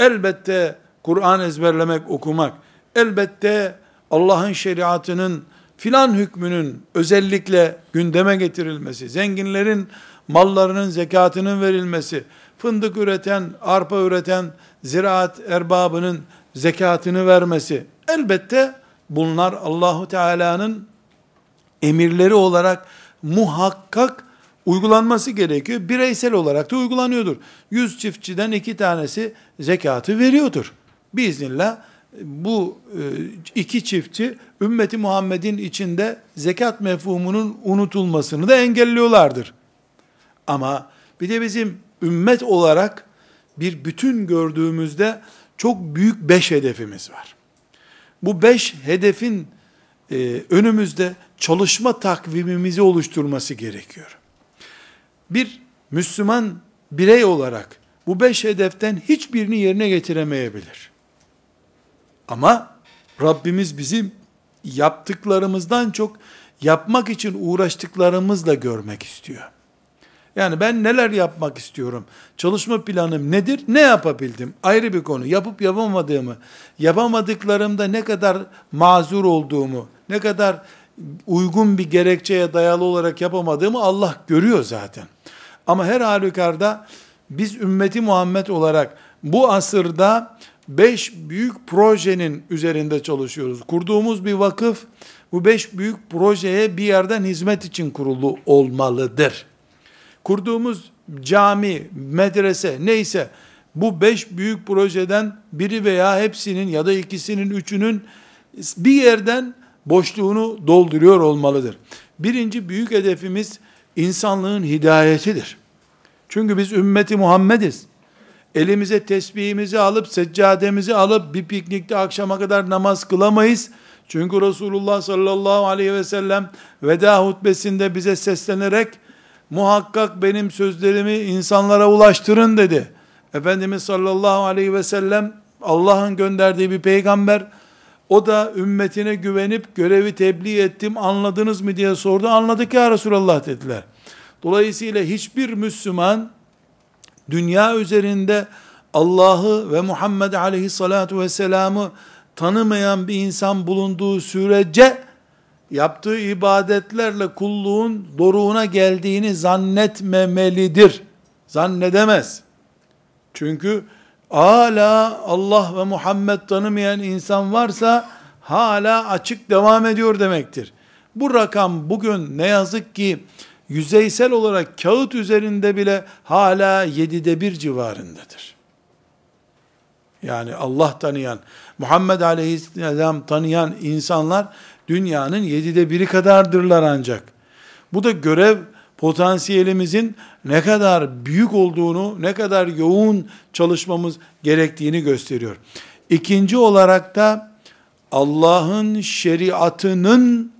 elbette Kur'an ezberlemek, okumak, elbette Allah'ın şeriatının filan hükmünün özellikle gündeme getirilmesi, zenginlerin mallarının zekatının verilmesi, fındık üreten, arpa üreten ziraat erbabının zekatını vermesi, elbette bunlar Allahu Teala'nın emirleri olarak muhakkak uygulanması gerekiyor. Bireysel olarak da uygulanıyordur. Yüz çiftçiden iki tanesi zekatı veriyordur. Biiznillah bu e, iki çiftçi ümmeti Muhammed'in içinde zekat mefhumunun unutulmasını da engelliyorlardır. Ama bir de bizim ümmet olarak bir bütün gördüğümüzde çok büyük beş hedefimiz var. Bu beş hedefin e, önümüzde çalışma takvimimizi oluşturması gerekiyor. Bir Müslüman birey olarak bu beş hedeften hiçbirini yerine getiremeyebilir. Ama Rabbimiz bizim yaptıklarımızdan çok yapmak için uğraştıklarımızla görmek istiyor. Yani ben neler yapmak istiyorum? Çalışma planım nedir? Ne yapabildim? Ayrı bir konu. Yapıp yapamadığımı, yapamadıklarımda ne kadar mazur olduğumu, ne kadar uygun bir gerekçeye dayalı olarak yapamadığımı Allah görüyor zaten. Ama her halükarda biz ümmeti Muhammed olarak bu asırda beş büyük projenin üzerinde çalışıyoruz. Kurduğumuz bir vakıf bu beş büyük projeye bir yerden hizmet için kurulu olmalıdır. Kurduğumuz cami, medrese neyse bu beş büyük projeden biri veya hepsinin ya da ikisinin, üçünün bir yerden boşluğunu dolduruyor olmalıdır. Birinci büyük hedefimiz insanlığın hidayetidir. Çünkü biz ümmeti Muhammediz. Elimize tesbihimizi alıp, seccademizi alıp bir piknikte akşama kadar namaz kılamayız. Çünkü Resulullah sallallahu aleyhi ve sellem veda hutbesinde bize seslenerek muhakkak benim sözlerimi insanlara ulaştırın dedi. Efendimiz sallallahu aleyhi ve sellem Allah'ın gönderdiği bir peygamber. O da ümmetine güvenip görevi tebliğ ettim anladınız mı diye sordu. Anladık ya Resulallah dediler. Dolayısıyla hiçbir Müslüman dünya üzerinde Allah'ı ve Muhammed aleyhissalatu vesselam'ı tanımayan bir insan bulunduğu sürece yaptığı ibadetlerle kulluğun doruğuna geldiğini zannetmemelidir. Zannedemez. Çünkü hala Allah ve Muhammed tanımayan insan varsa hala açık devam ediyor demektir. Bu rakam bugün ne yazık ki yüzeysel olarak kağıt üzerinde bile hala yedide bir civarındadır. Yani Allah tanıyan, Muhammed Aleyhisselam tanıyan insanlar dünyanın yedide biri kadardırlar ancak. Bu da görev potansiyelimizin ne kadar büyük olduğunu, ne kadar yoğun çalışmamız gerektiğini gösteriyor. İkinci olarak da Allah'ın şeriatının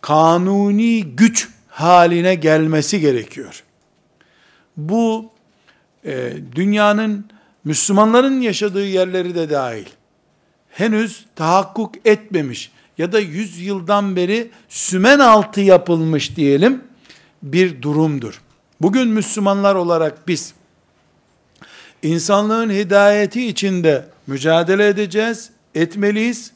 kanuni güç haline gelmesi gerekiyor. Bu e, dünyanın Müslümanların yaşadığı yerleri de dahil henüz tahakkuk etmemiş ya da yüz yıldan beri sümen altı yapılmış diyelim bir durumdur. Bugün Müslümanlar olarak biz insanlığın hidayeti içinde mücadele edeceğiz, etmeliyiz.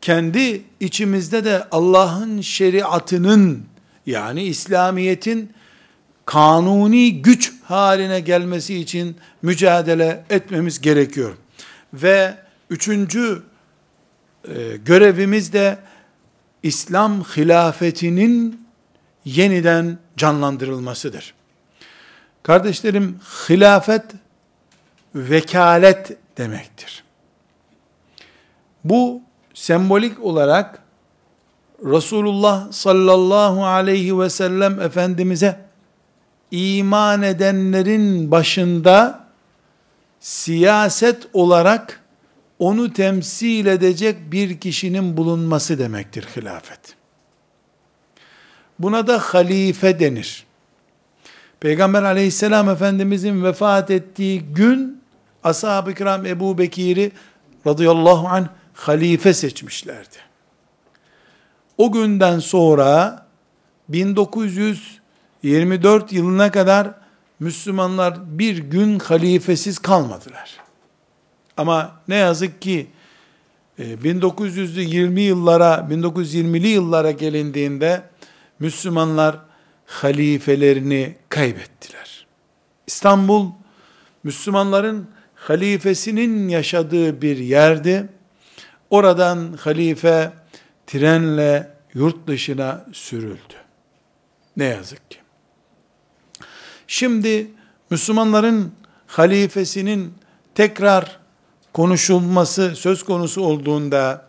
Kendi içimizde de Allah'ın şeriatının yani İslamiyet'in kanuni güç haline gelmesi için mücadele etmemiz gerekiyor. Ve üçüncü e, görevimiz de İslam hilafetinin yeniden canlandırılmasıdır. Kardeşlerim, hilafet vekalet demektir. Bu sembolik olarak Resulullah sallallahu aleyhi ve sellem Efendimiz'e iman edenlerin başında siyaset olarak onu temsil edecek bir kişinin bulunması demektir hilafet. Buna da halife denir. Peygamber aleyhisselam efendimizin vefat ettiği gün ashab-ı kiram Ebu Bekir'i radıyallahu anh halife seçmişlerdi. O günden sonra 1924 yılına kadar Müslümanlar bir gün halifesiz kalmadılar. Ama ne yazık ki 1920 e, yıllara, 1920'li yıllara gelindiğinde Müslümanlar halifelerini kaybettiler. İstanbul Müslümanların halifesinin yaşadığı bir yerdi. Oradan halife trenle yurt dışına sürüldü. Ne yazık ki. Şimdi Müslümanların halifesinin tekrar konuşulması söz konusu olduğunda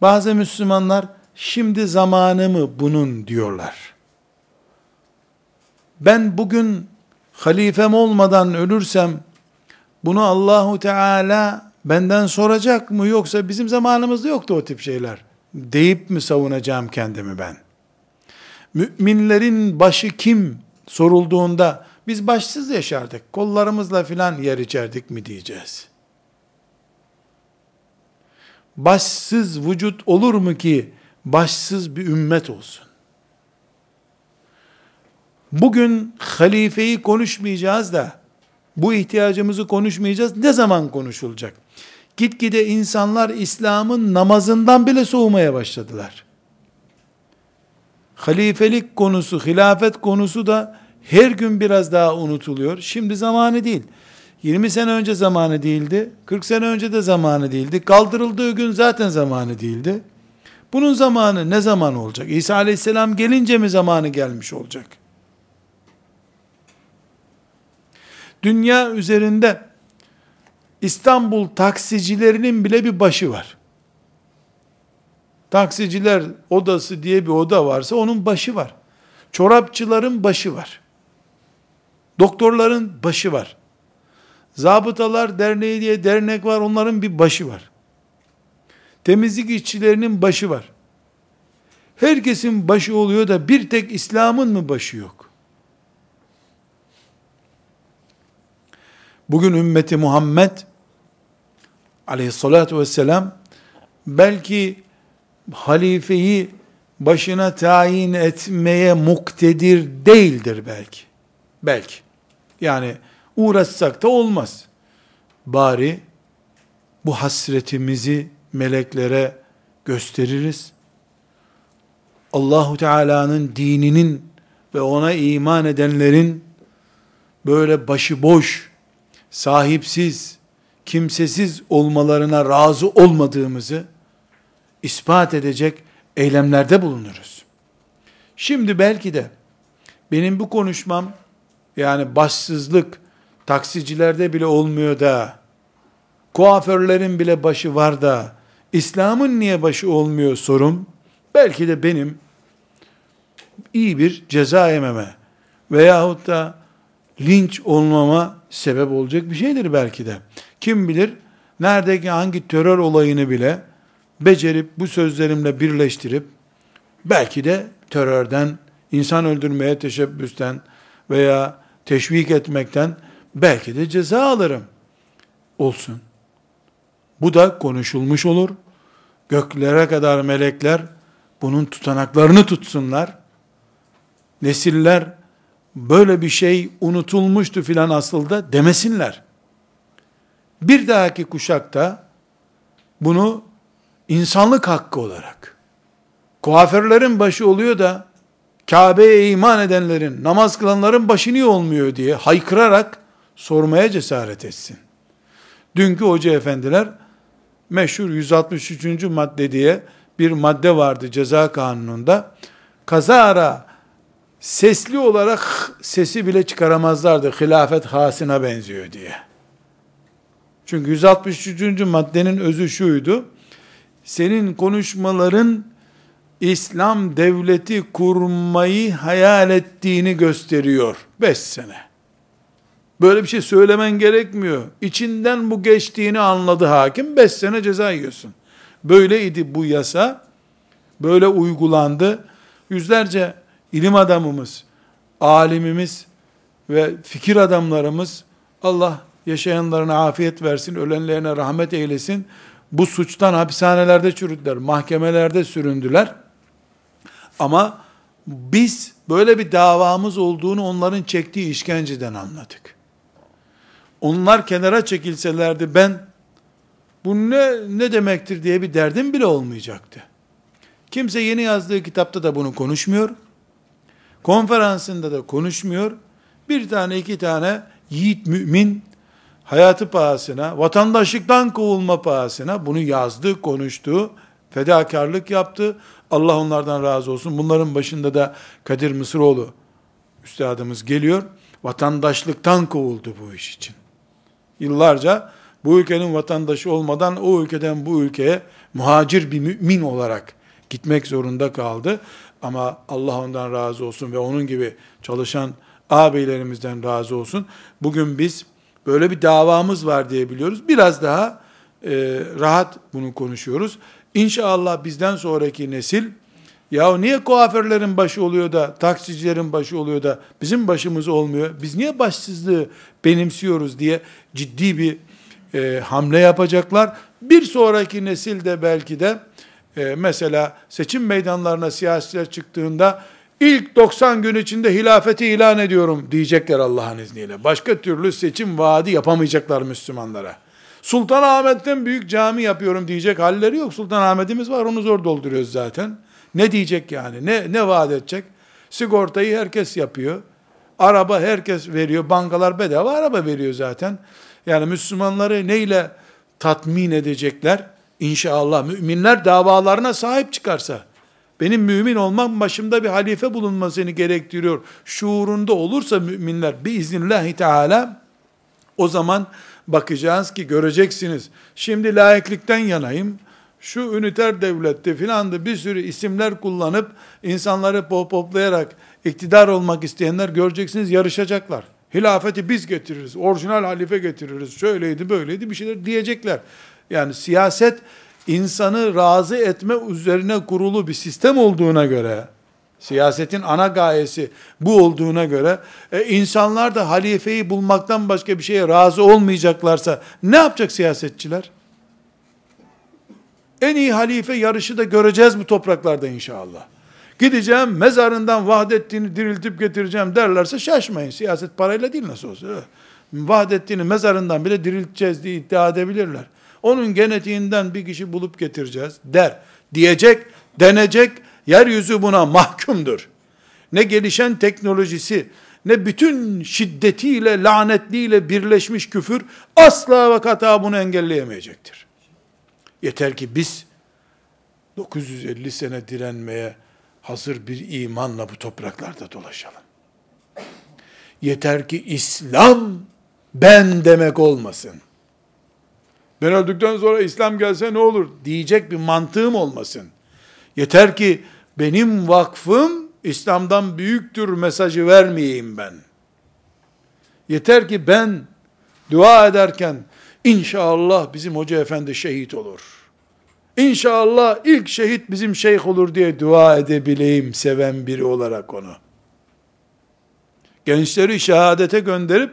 bazı Müslümanlar şimdi zamanı mı bunun diyorlar. Ben bugün halifem olmadan ölürsem bunu Allahu Teala benden soracak mı yoksa bizim zamanımızda yoktu o tip şeyler deyip mi savunacağım kendimi ben? Müminlerin başı kim sorulduğunda biz başsız yaşardık, kollarımızla filan yer içerdik mi diyeceğiz. Başsız vücut olur mu ki başsız bir ümmet olsun? Bugün halifeyi konuşmayacağız da bu ihtiyacımızı konuşmayacağız. Ne zaman konuşulacak? Gitgide insanlar İslam'ın namazından bile soğumaya başladılar. Halifelik konusu, hilafet konusu da her gün biraz daha unutuluyor. Şimdi zamanı değil. 20 sene önce zamanı değildi. 40 sene önce de zamanı değildi. Kaldırıldığı gün zaten zamanı değildi. Bunun zamanı ne zaman olacak? İsa aleyhisselam gelince mi zamanı gelmiş olacak? Dünya üzerinde İstanbul taksicilerinin bile bir başı var. Taksiciler odası diye bir oda varsa onun başı var. Çorapçıların başı var. Doktorların başı var. Zabıtalar Derneği diye dernek var, onların bir başı var. Temizlik işçilerinin başı var. Herkesin başı oluyor da bir tek İslam'ın mı başı yok? Bugün ümmeti Muhammed aleyhissalatü vesselam belki halifeyi başına tayin etmeye muktedir değildir belki. Belki. Yani uğraşsak da olmaz. Bari bu hasretimizi meleklere gösteririz. Allahu Teala'nın dininin ve ona iman edenlerin böyle başıboş, sahipsiz, kimsesiz olmalarına razı olmadığımızı ispat edecek eylemlerde bulunuruz. Şimdi belki de benim bu konuşmam yani başsızlık taksicilerde bile olmuyor da kuaförlerin bile başı var da İslam'ın niye başı olmuyor sorum belki de benim iyi bir ceza yememe veyahut da linç olmama sebep olacak bir şeydir belki de. Kim bilir neredeki hangi terör olayını bile becerip bu sözlerimle birleştirip belki de terörden, insan öldürmeye teşebbüsten veya teşvik etmekten belki de ceza alırım. Olsun. Bu da konuşulmuş olur. Göklere kadar melekler bunun tutanaklarını tutsunlar. Nesiller böyle bir şey unutulmuştu filan aslında demesinler. Bir dahaki kuşakta bunu insanlık hakkı olarak kuaförlerin başı oluyor da Kabe'ye iman edenlerin, namaz kılanların başı niye olmuyor diye haykırarak sormaya cesaret etsin. Dünkü hoca efendiler meşhur 163. madde diye bir madde vardı ceza kanununda. Kazara sesli olarak sesi bile çıkaramazlardı. Hilafet hasına benziyor diye. Çünkü 163. maddenin özü şuydu. Senin konuşmaların İslam devleti kurmayı hayal ettiğini gösteriyor. Beş sene. Böyle bir şey söylemen gerekmiyor. İçinden bu geçtiğini anladı hakim. Beş sene ceza yiyorsun. Böyleydi bu yasa. Böyle uygulandı. Yüzlerce ilim adamımız, alimimiz ve fikir adamlarımız Allah yaşayanlarına afiyet versin, ölenlerine rahmet eylesin. Bu suçtan hapishanelerde çürüdüler, mahkemelerde süründüler. Ama biz böyle bir davamız olduğunu onların çektiği işkenceden anladık. Onlar kenara çekilselerdi ben bu ne ne demektir diye bir derdim bile olmayacaktı. Kimse yeni yazdığı kitapta da bunu konuşmuyor. Konferansında da konuşmuyor. Bir tane iki tane yiğit mümin hayatı pahasına, vatandaşlıktan kovulma pahasına bunu yazdı, konuştu, fedakarlık yaptı. Allah onlardan razı olsun. Bunların başında da Kadir Mısıroğlu üstadımız geliyor. Vatandaşlıktan kovuldu bu iş için. Yıllarca bu ülkenin vatandaşı olmadan o ülkeden bu ülkeye muhacir bir mümin olarak gitmek zorunda kaldı. Ama Allah ondan razı olsun ve onun gibi çalışan ağabeylerimizden razı olsun. Bugün biz böyle bir davamız var diye biliyoruz. Biraz daha e, rahat bunu konuşuyoruz. İnşallah bizden sonraki nesil ya niye kuaförlerin başı oluyor da taksicilerin başı oluyor da bizim başımız olmuyor? Biz niye başsızlığı benimsiyoruz diye ciddi bir e, hamle yapacaklar. Bir sonraki nesil de belki de e, mesela seçim meydanlarına siyasiler çıktığında ilk 90 gün içinde hilafeti ilan ediyorum diyecekler Allah'ın izniyle. Başka türlü seçim vaadi yapamayacaklar Müslümanlara. Sultanahmet'ten büyük cami yapıyorum diyecek halleri yok. Sultanahmet'imiz var onu zor dolduruyoruz zaten. Ne diyecek yani? Ne, ne vaat edecek? Sigortayı herkes yapıyor. Araba herkes veriyor. Bankalar bedava araba veriyor zaten. Yani Müslümanları neyle tatmin edecekler? İnşallah müminler davalarına sahip çıkarsa, benim mümin olmam başımda bir halife bulunmasını gerektiriyor. Şuurunda olursa müminler biiznillahü teala o zaman bakacağız ki göreceksiniz. Şimdi layıklıktan yanayım. Şu üniter devlette filan da bir sürü isimler kullanıp insanları popoplayarak iktidar olmak isteyenler göreceksiniz yarışacaklar. Hilafeti biz getiririz, orijinal halife getiririz, şöyleydi böyleydi bir şeyler diyecekler. Yani siyaset insanı razı etme üzerine kurulu bir sistem olduğuna göre, siyasetin ana gayesi bu olduğuna göre, e, insanlar da halifeyi bulmaktan başka bir şeye razı olmayacaklarsa ne yapacak siyasetçiler? En iyi halife yarışı da göreceğiz bu topraklarda inşallah. Gideceğim mezarından Vahdettin'i diriltip getireceğim derlerse şaşmayın. Siyaset parayla değil nasıl olsa. Vahdettin'i mezarından bile dirilteceğiz diye iddia edebilirler. Onun genetiğinden bir kişi bulup getireceğiz der. Diyecek, denecek, yeryüzü buna mahkumdur. Ne gelişen teknolojisi, ne bütün şiddetiyle, lanetliyle birleşmiş küfür asla ve kata bunu engelleyemeyecektir. Yeter ki biz 950 sene direnmeye hazır bir imanla bu topraklarda dolaşalım. Yeter ki İslam ben demek olmasın. Ben öldükten sonra İslam gelse ne olur diyecek bir mantığım olmasın. Yeter ki benim vakfım İslam'dan büyüktür mesajı vermeyeyim ben. Yeter ki ben dua ederken inşallah bizim hoca efendi şehit olur. İnşallah ilk şehit bizim şeyh olur diye dua edebileyim seven biri olarak onu. Gençleri şehadete gönderip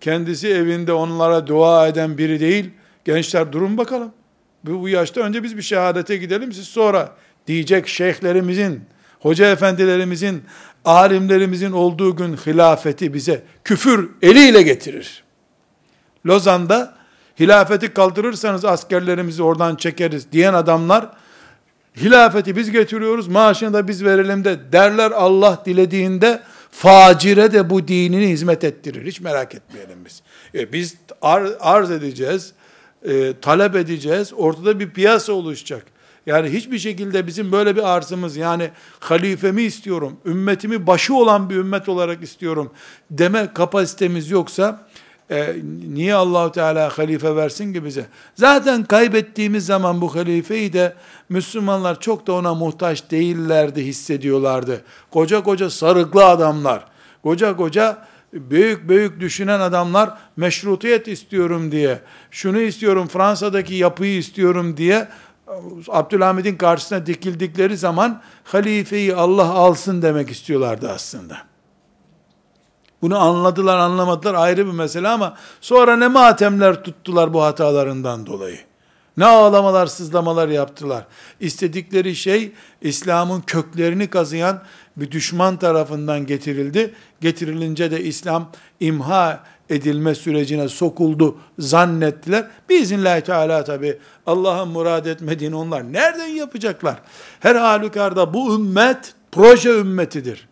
kendisi evinde onlara dua eden biri değil. Gençler durun bakalım. Bu, bu yaşta önce biz bir şehadete gidelim siz sonra diyecek şeyhlerimizin, hoca efendilerimizin, alimlerimizin olduğu gün hilafeti bize küfür eliyle getirir. Lozan'da hilafeti kaldırırsanız askerlerimizi oradan çekeriz diyen adamlar hilafeti biz getiriyoruz maaşını da biz verelim de derler Allah dilediğinde facire de bu dinini hizmet ettirir. Hiç merak etmeyelim biz. E, biz ar, arz edeceğiz, e, talep edeceğiz, ortada bir piyasa oluşacak. Yani hiçbir şekilde bizim böyle bir arzımız yani halifemi istiyorum, ümmetimi başı olan bir ümmet olarak istiyorum deme kapasitemiz yoksa e, niye Allahu Teala halife versin ki bize? Zaten kaybettiğimiz zaman bu halifeyi de Müslümanlar çok da ona muhtaç değillerdi hissediyorlardı. Koca koca sarıklı adamlar, koca koca büyük büyük düşünen adamlar meşrutiyet istiyorum diye, şunu istiyorum Fransa'daki yapıyı istiyorum diye Abdülhamid'in karşısına dikildikleri zaman halifeyi Allah alsın demek istiyorlardı aslında. Bunu anladılar anlamadılar ayrı bir mesele ama sonra ne matemler tuttular bu hatalarından dolayı. Ne ağlamalar sızlamalar yaptılar. İstedikleri şey İslam'ın köklerini kazıyan bir düşman tarafından getirildi. Getirilince de İslam imha edilme sürecine sokuldu zannettiler. Biiznillahü Teala tabi Allah'ın murad etmediğini onlar nereden yapacaklar? Her halükarda bu ümmet proje ümmetidir.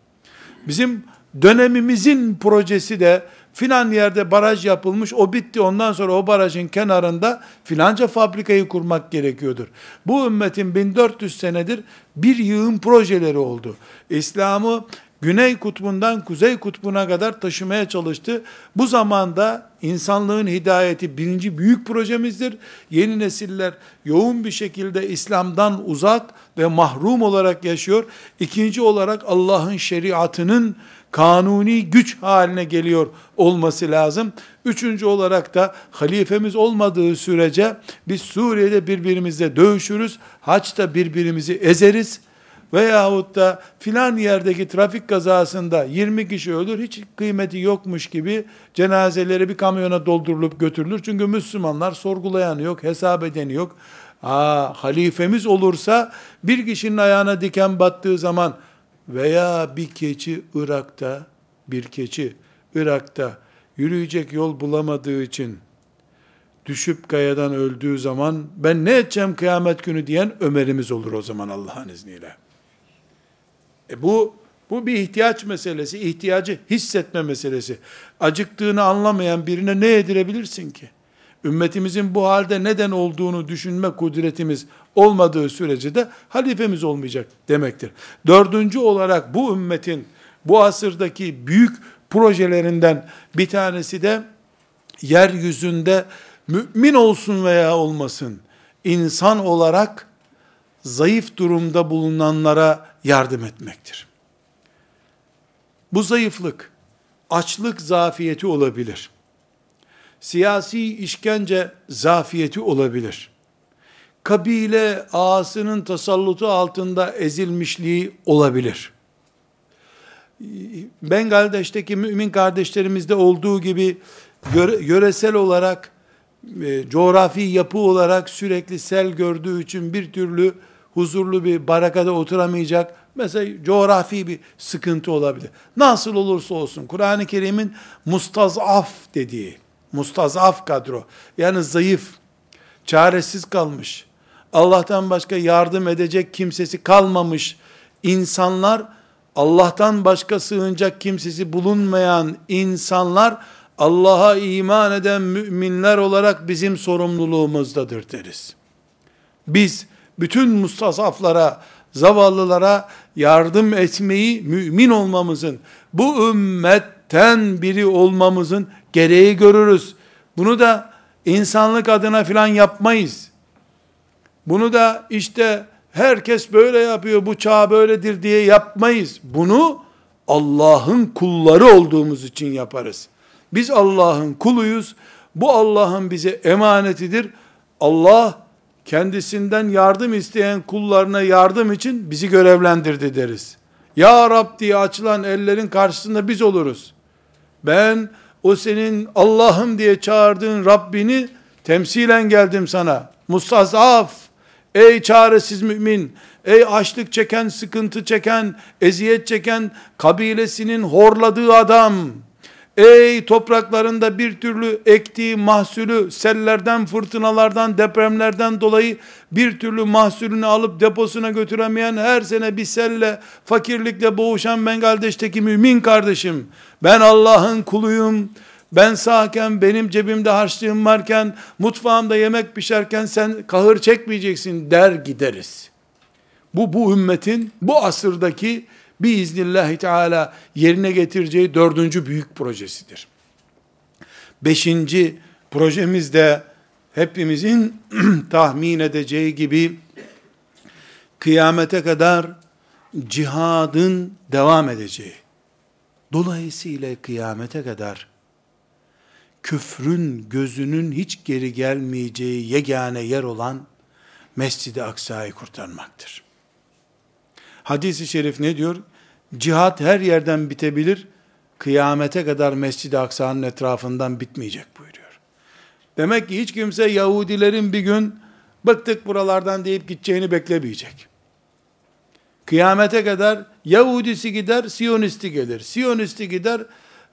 Bizim dönemimizin projesi de filan yerde baraj yapılmış, o bitti. Ondan sonra o barajın kenarında filanca fabrikayı kurmak gerekiyordur. Bu ümmetin 1400 senedir bir yığın projeleri oldu. İslam'ı Güney kutbundan kuzey kutbuna kadar taşımaya çalıştı. Bu zamanda insanlığın hidayeti birinci büyük projemizdir. Yeni nesiller yoğun bir şekilde İslam'dan uzak ve mahrum olarak yaşıyor. İkinci olarak Allah'ın şeriatının kanuni güç haline geliyor olması lazım. Üçüncü olarak da halifemiz olmadığı sürece biz Suriye'de birbirimizle dövüşürüz. Haçta birbirimizi ezeriz veyahut da filan yerdeki trafik kazasında 20 kişi ölür, hiç kıymeti yokmuş gibi cenazeleri bir kamyona doldurulup götürülür. Çünkü Müslümanlar sorgulayanı yok, hesap edeni yok. Aa, halifemiz olursa bir kişinin ayağına diken battığı zaman veya bir keçi Irak'ta, bir keçi Irak'ta yürüyecek yol bulamadığı için düşüp kayadan öldüğü zaman ben ne edeceğim kıyamet günü diyen Ömer'imiz olur o zaman Allah'ın izniyle. E bu bu bir ihtiyaç meselesi, ihtiyacı hissetme meselesi. Acıktığını anlamayan birine ne yedirebilirsin ki? Ümmetimizin bu halde neden olduğunu düşünme kudretimiz olmadığı sürece de halifemiz olmayacak demektir. Dördüncü olarak bu ümmetin bu asırdaki büyük projelerinden bir tanesi de yeryüzünde mümin olsun veya olmasın insan olarak zayıf durumda bulunanlara yardım etmektir. Bu zayıflık, açlık zafiyeti olabilir. Siyasi işkence zafiyeti olabilir. Kabile ağasının tasallutu altında ezilmişliği olabilir. Bengaldeş'teki mümin kardeşlerimizde olduğu gibi yöresel olarak e, coğrafi yapı olarak sürekli sel gördüğü için bir türlü huzurlu bir barakada oturamayacak. Mesela coğrafi bir sıkıntı olabilir. Nasıl olursa olsun Kur'an-ı Kerim'in mustazaf dediği, mustazaf kadro, yani zayıf, çaresiz kalmış, Allah'tan başka yardım edecek kimsesi kalmamış insanlar, Allah'tan başka sığınacak kimsesi bulunmayan insanlar, Allah'a iman eden müminler olarak bizim sorumluluğumuzdadır deriz. Biz bütün mustasaflara, zavallılara yardım etmeyi mümin olmamızın, bu ümmetten biri olmamızın gereği görürüz. Bunu da insanlık adına filan yapmayız. Bunu da işte herkes böyle yapıyor, bu çağ böyledir diye yapmayız. Bunu Allah'ın kulları olduğumuz için yaparız. Biz Allah'ın kuluyuz. Bu Allah'ın bize emanetidir. Allah kendisinden yardım isteyen kullarına yardım için bizi görevlendirdi deriz. Ya Rab diye açılan ellerin karşısında biz oluruz. Ben o senin Allah'ım diye çağırdığın Rabbini temsilen geldim sana. Mustazaf, ey çaresiz mümin, ey açlık çeken, sıkıntı çeken, eziyet çeken, kabilesinin horladığı adam, Ey topraklarında bir türlü ektiği mahsulü sellerden, fırtınalardan, depremlerden dolayı bir türlü mahsulünü alıp deposuna götüremeyen her sene bir selle, fakirlikle boğuşan Bengaldeş'teki mümin kardeşim, ben Allah'ın kuluyum, ben sağken benim cebimde harçlığım varken, mutfağımda yemek pişerken sen kahır çekmeyeceksin der gideriz. Bu, bu ümmetin, bu asırdaki biiznillahü teala yerine getireceği dördüncü büyük projesidir. Beşinci projemiz de hepimizin tahmin edeceği gibi kıyamete kadar cihadın devam edeceği. Dolayısıyla kıyamete kadar küfrün gözünün hiç geri gelmeyeceği yegane yer olan Mescid-i Aksa'yı kurtarmaktır. Hadis-i şerif ne diyor? Cihat her yerden bitebilir, kıyamete kadar Mescid-i Aksa'nın etrafından bitmeyecek buyuruyor. Demek ki hiç kimse Yahudilerin bir gün bıktık buralardan deyip gideceğini beklemeyecek. Kıyamete kadar Yahudisi gider, Siyonisti gelir. Siyonisti gider,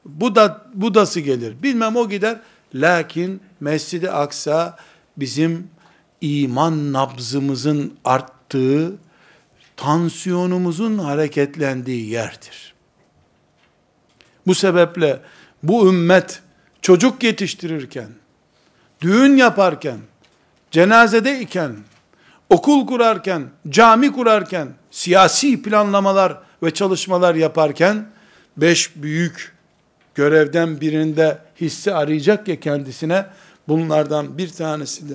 Buda, Budası gelir. Bilmem o gider. Lakin Mescid-i Aksa bizim iman nabzımızın arttığı, tansiyonumuzun hareketlendiği yerdir. Bu sebeple bu ümmet çocuk yetiştirirken, düğün yaparken, cenazede iken, okul kurarken, cami kurarken, siyasi planlamalar ve çalışmalar yaparken, beş büyük görevden birinde hisse arayacak ya kendisine, bunlardan bir tanesi de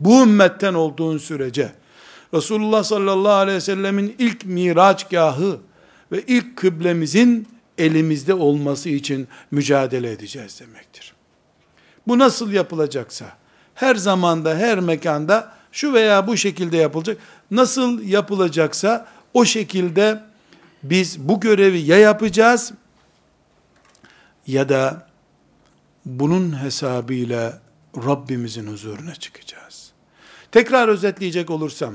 bu ümmetten olduğun sürece, Resulullah sallallahu aleyhi ve sellemin ilk miraçgahı ve ilk kıblemizin elimizde olması için mücadele edeceğiz demektir. Bu nasıl yapılacaksa, her zamanda, her mekanda şu veya bu şekilde yapılacak. Nasıl yapılacaksa o şekilde biz bu görevi ya yapacağız ya da bunun hesabıyla Rabbimizin huzuruna çıkacağız. Tekrar özetleyecek olursam,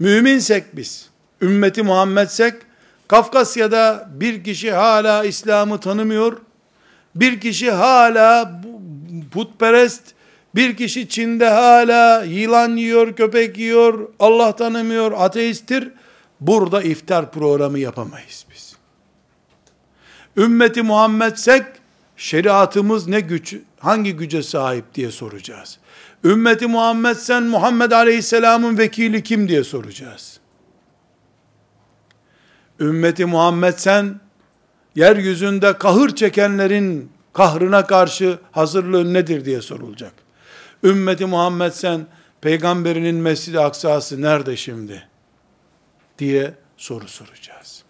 müminsek biz, ümmeti Muhammedsek, Kafkasya'da bir kişi hala İslam'ı tanımıyor, bir kişi hala putperest, bir kişi Çin'de hala yılan yiyor, köpek yiyor, Allah tanımıyor, ateisttir. Burada iftar programı yapamayız biz. Ümmeti Muhammedsek, şeriatımız ne güç, hangi güce sahip diye soracağız. Ümmeti Muhammed sen Muhammed Aleyhisselam'ın vekili kim diye soracağız. Ümmeti Muhammed sen yeryüzünde kahır çekenlerin kahrına karşı hazırlığın nedir diye sorulacak. Ümmeti Muhammed sen peygamberinin Mescid-i Aksa'sı nerede şimdi? diye soru soracağız.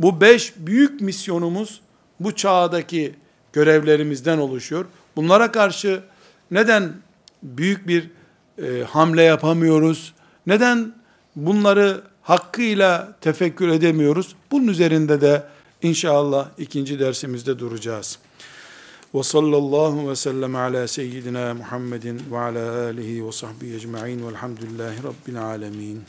Bu beş büyük misyonumuz bu çağdaki görevlerimizden oluşuyor. Bunlara karşı neden büyük bir e, hamle yapamıyoruz? Neden bunları hakkıyla tefekkür edemiyoruz? Bunun üzerinde de inşallah ikinci dersimizde duracağız. Ve sallallahu ve sellem ala seyyidina Muhammedin ve ala alihi ve sahbihi ecma'in velhamdülillahi rabbil alemin.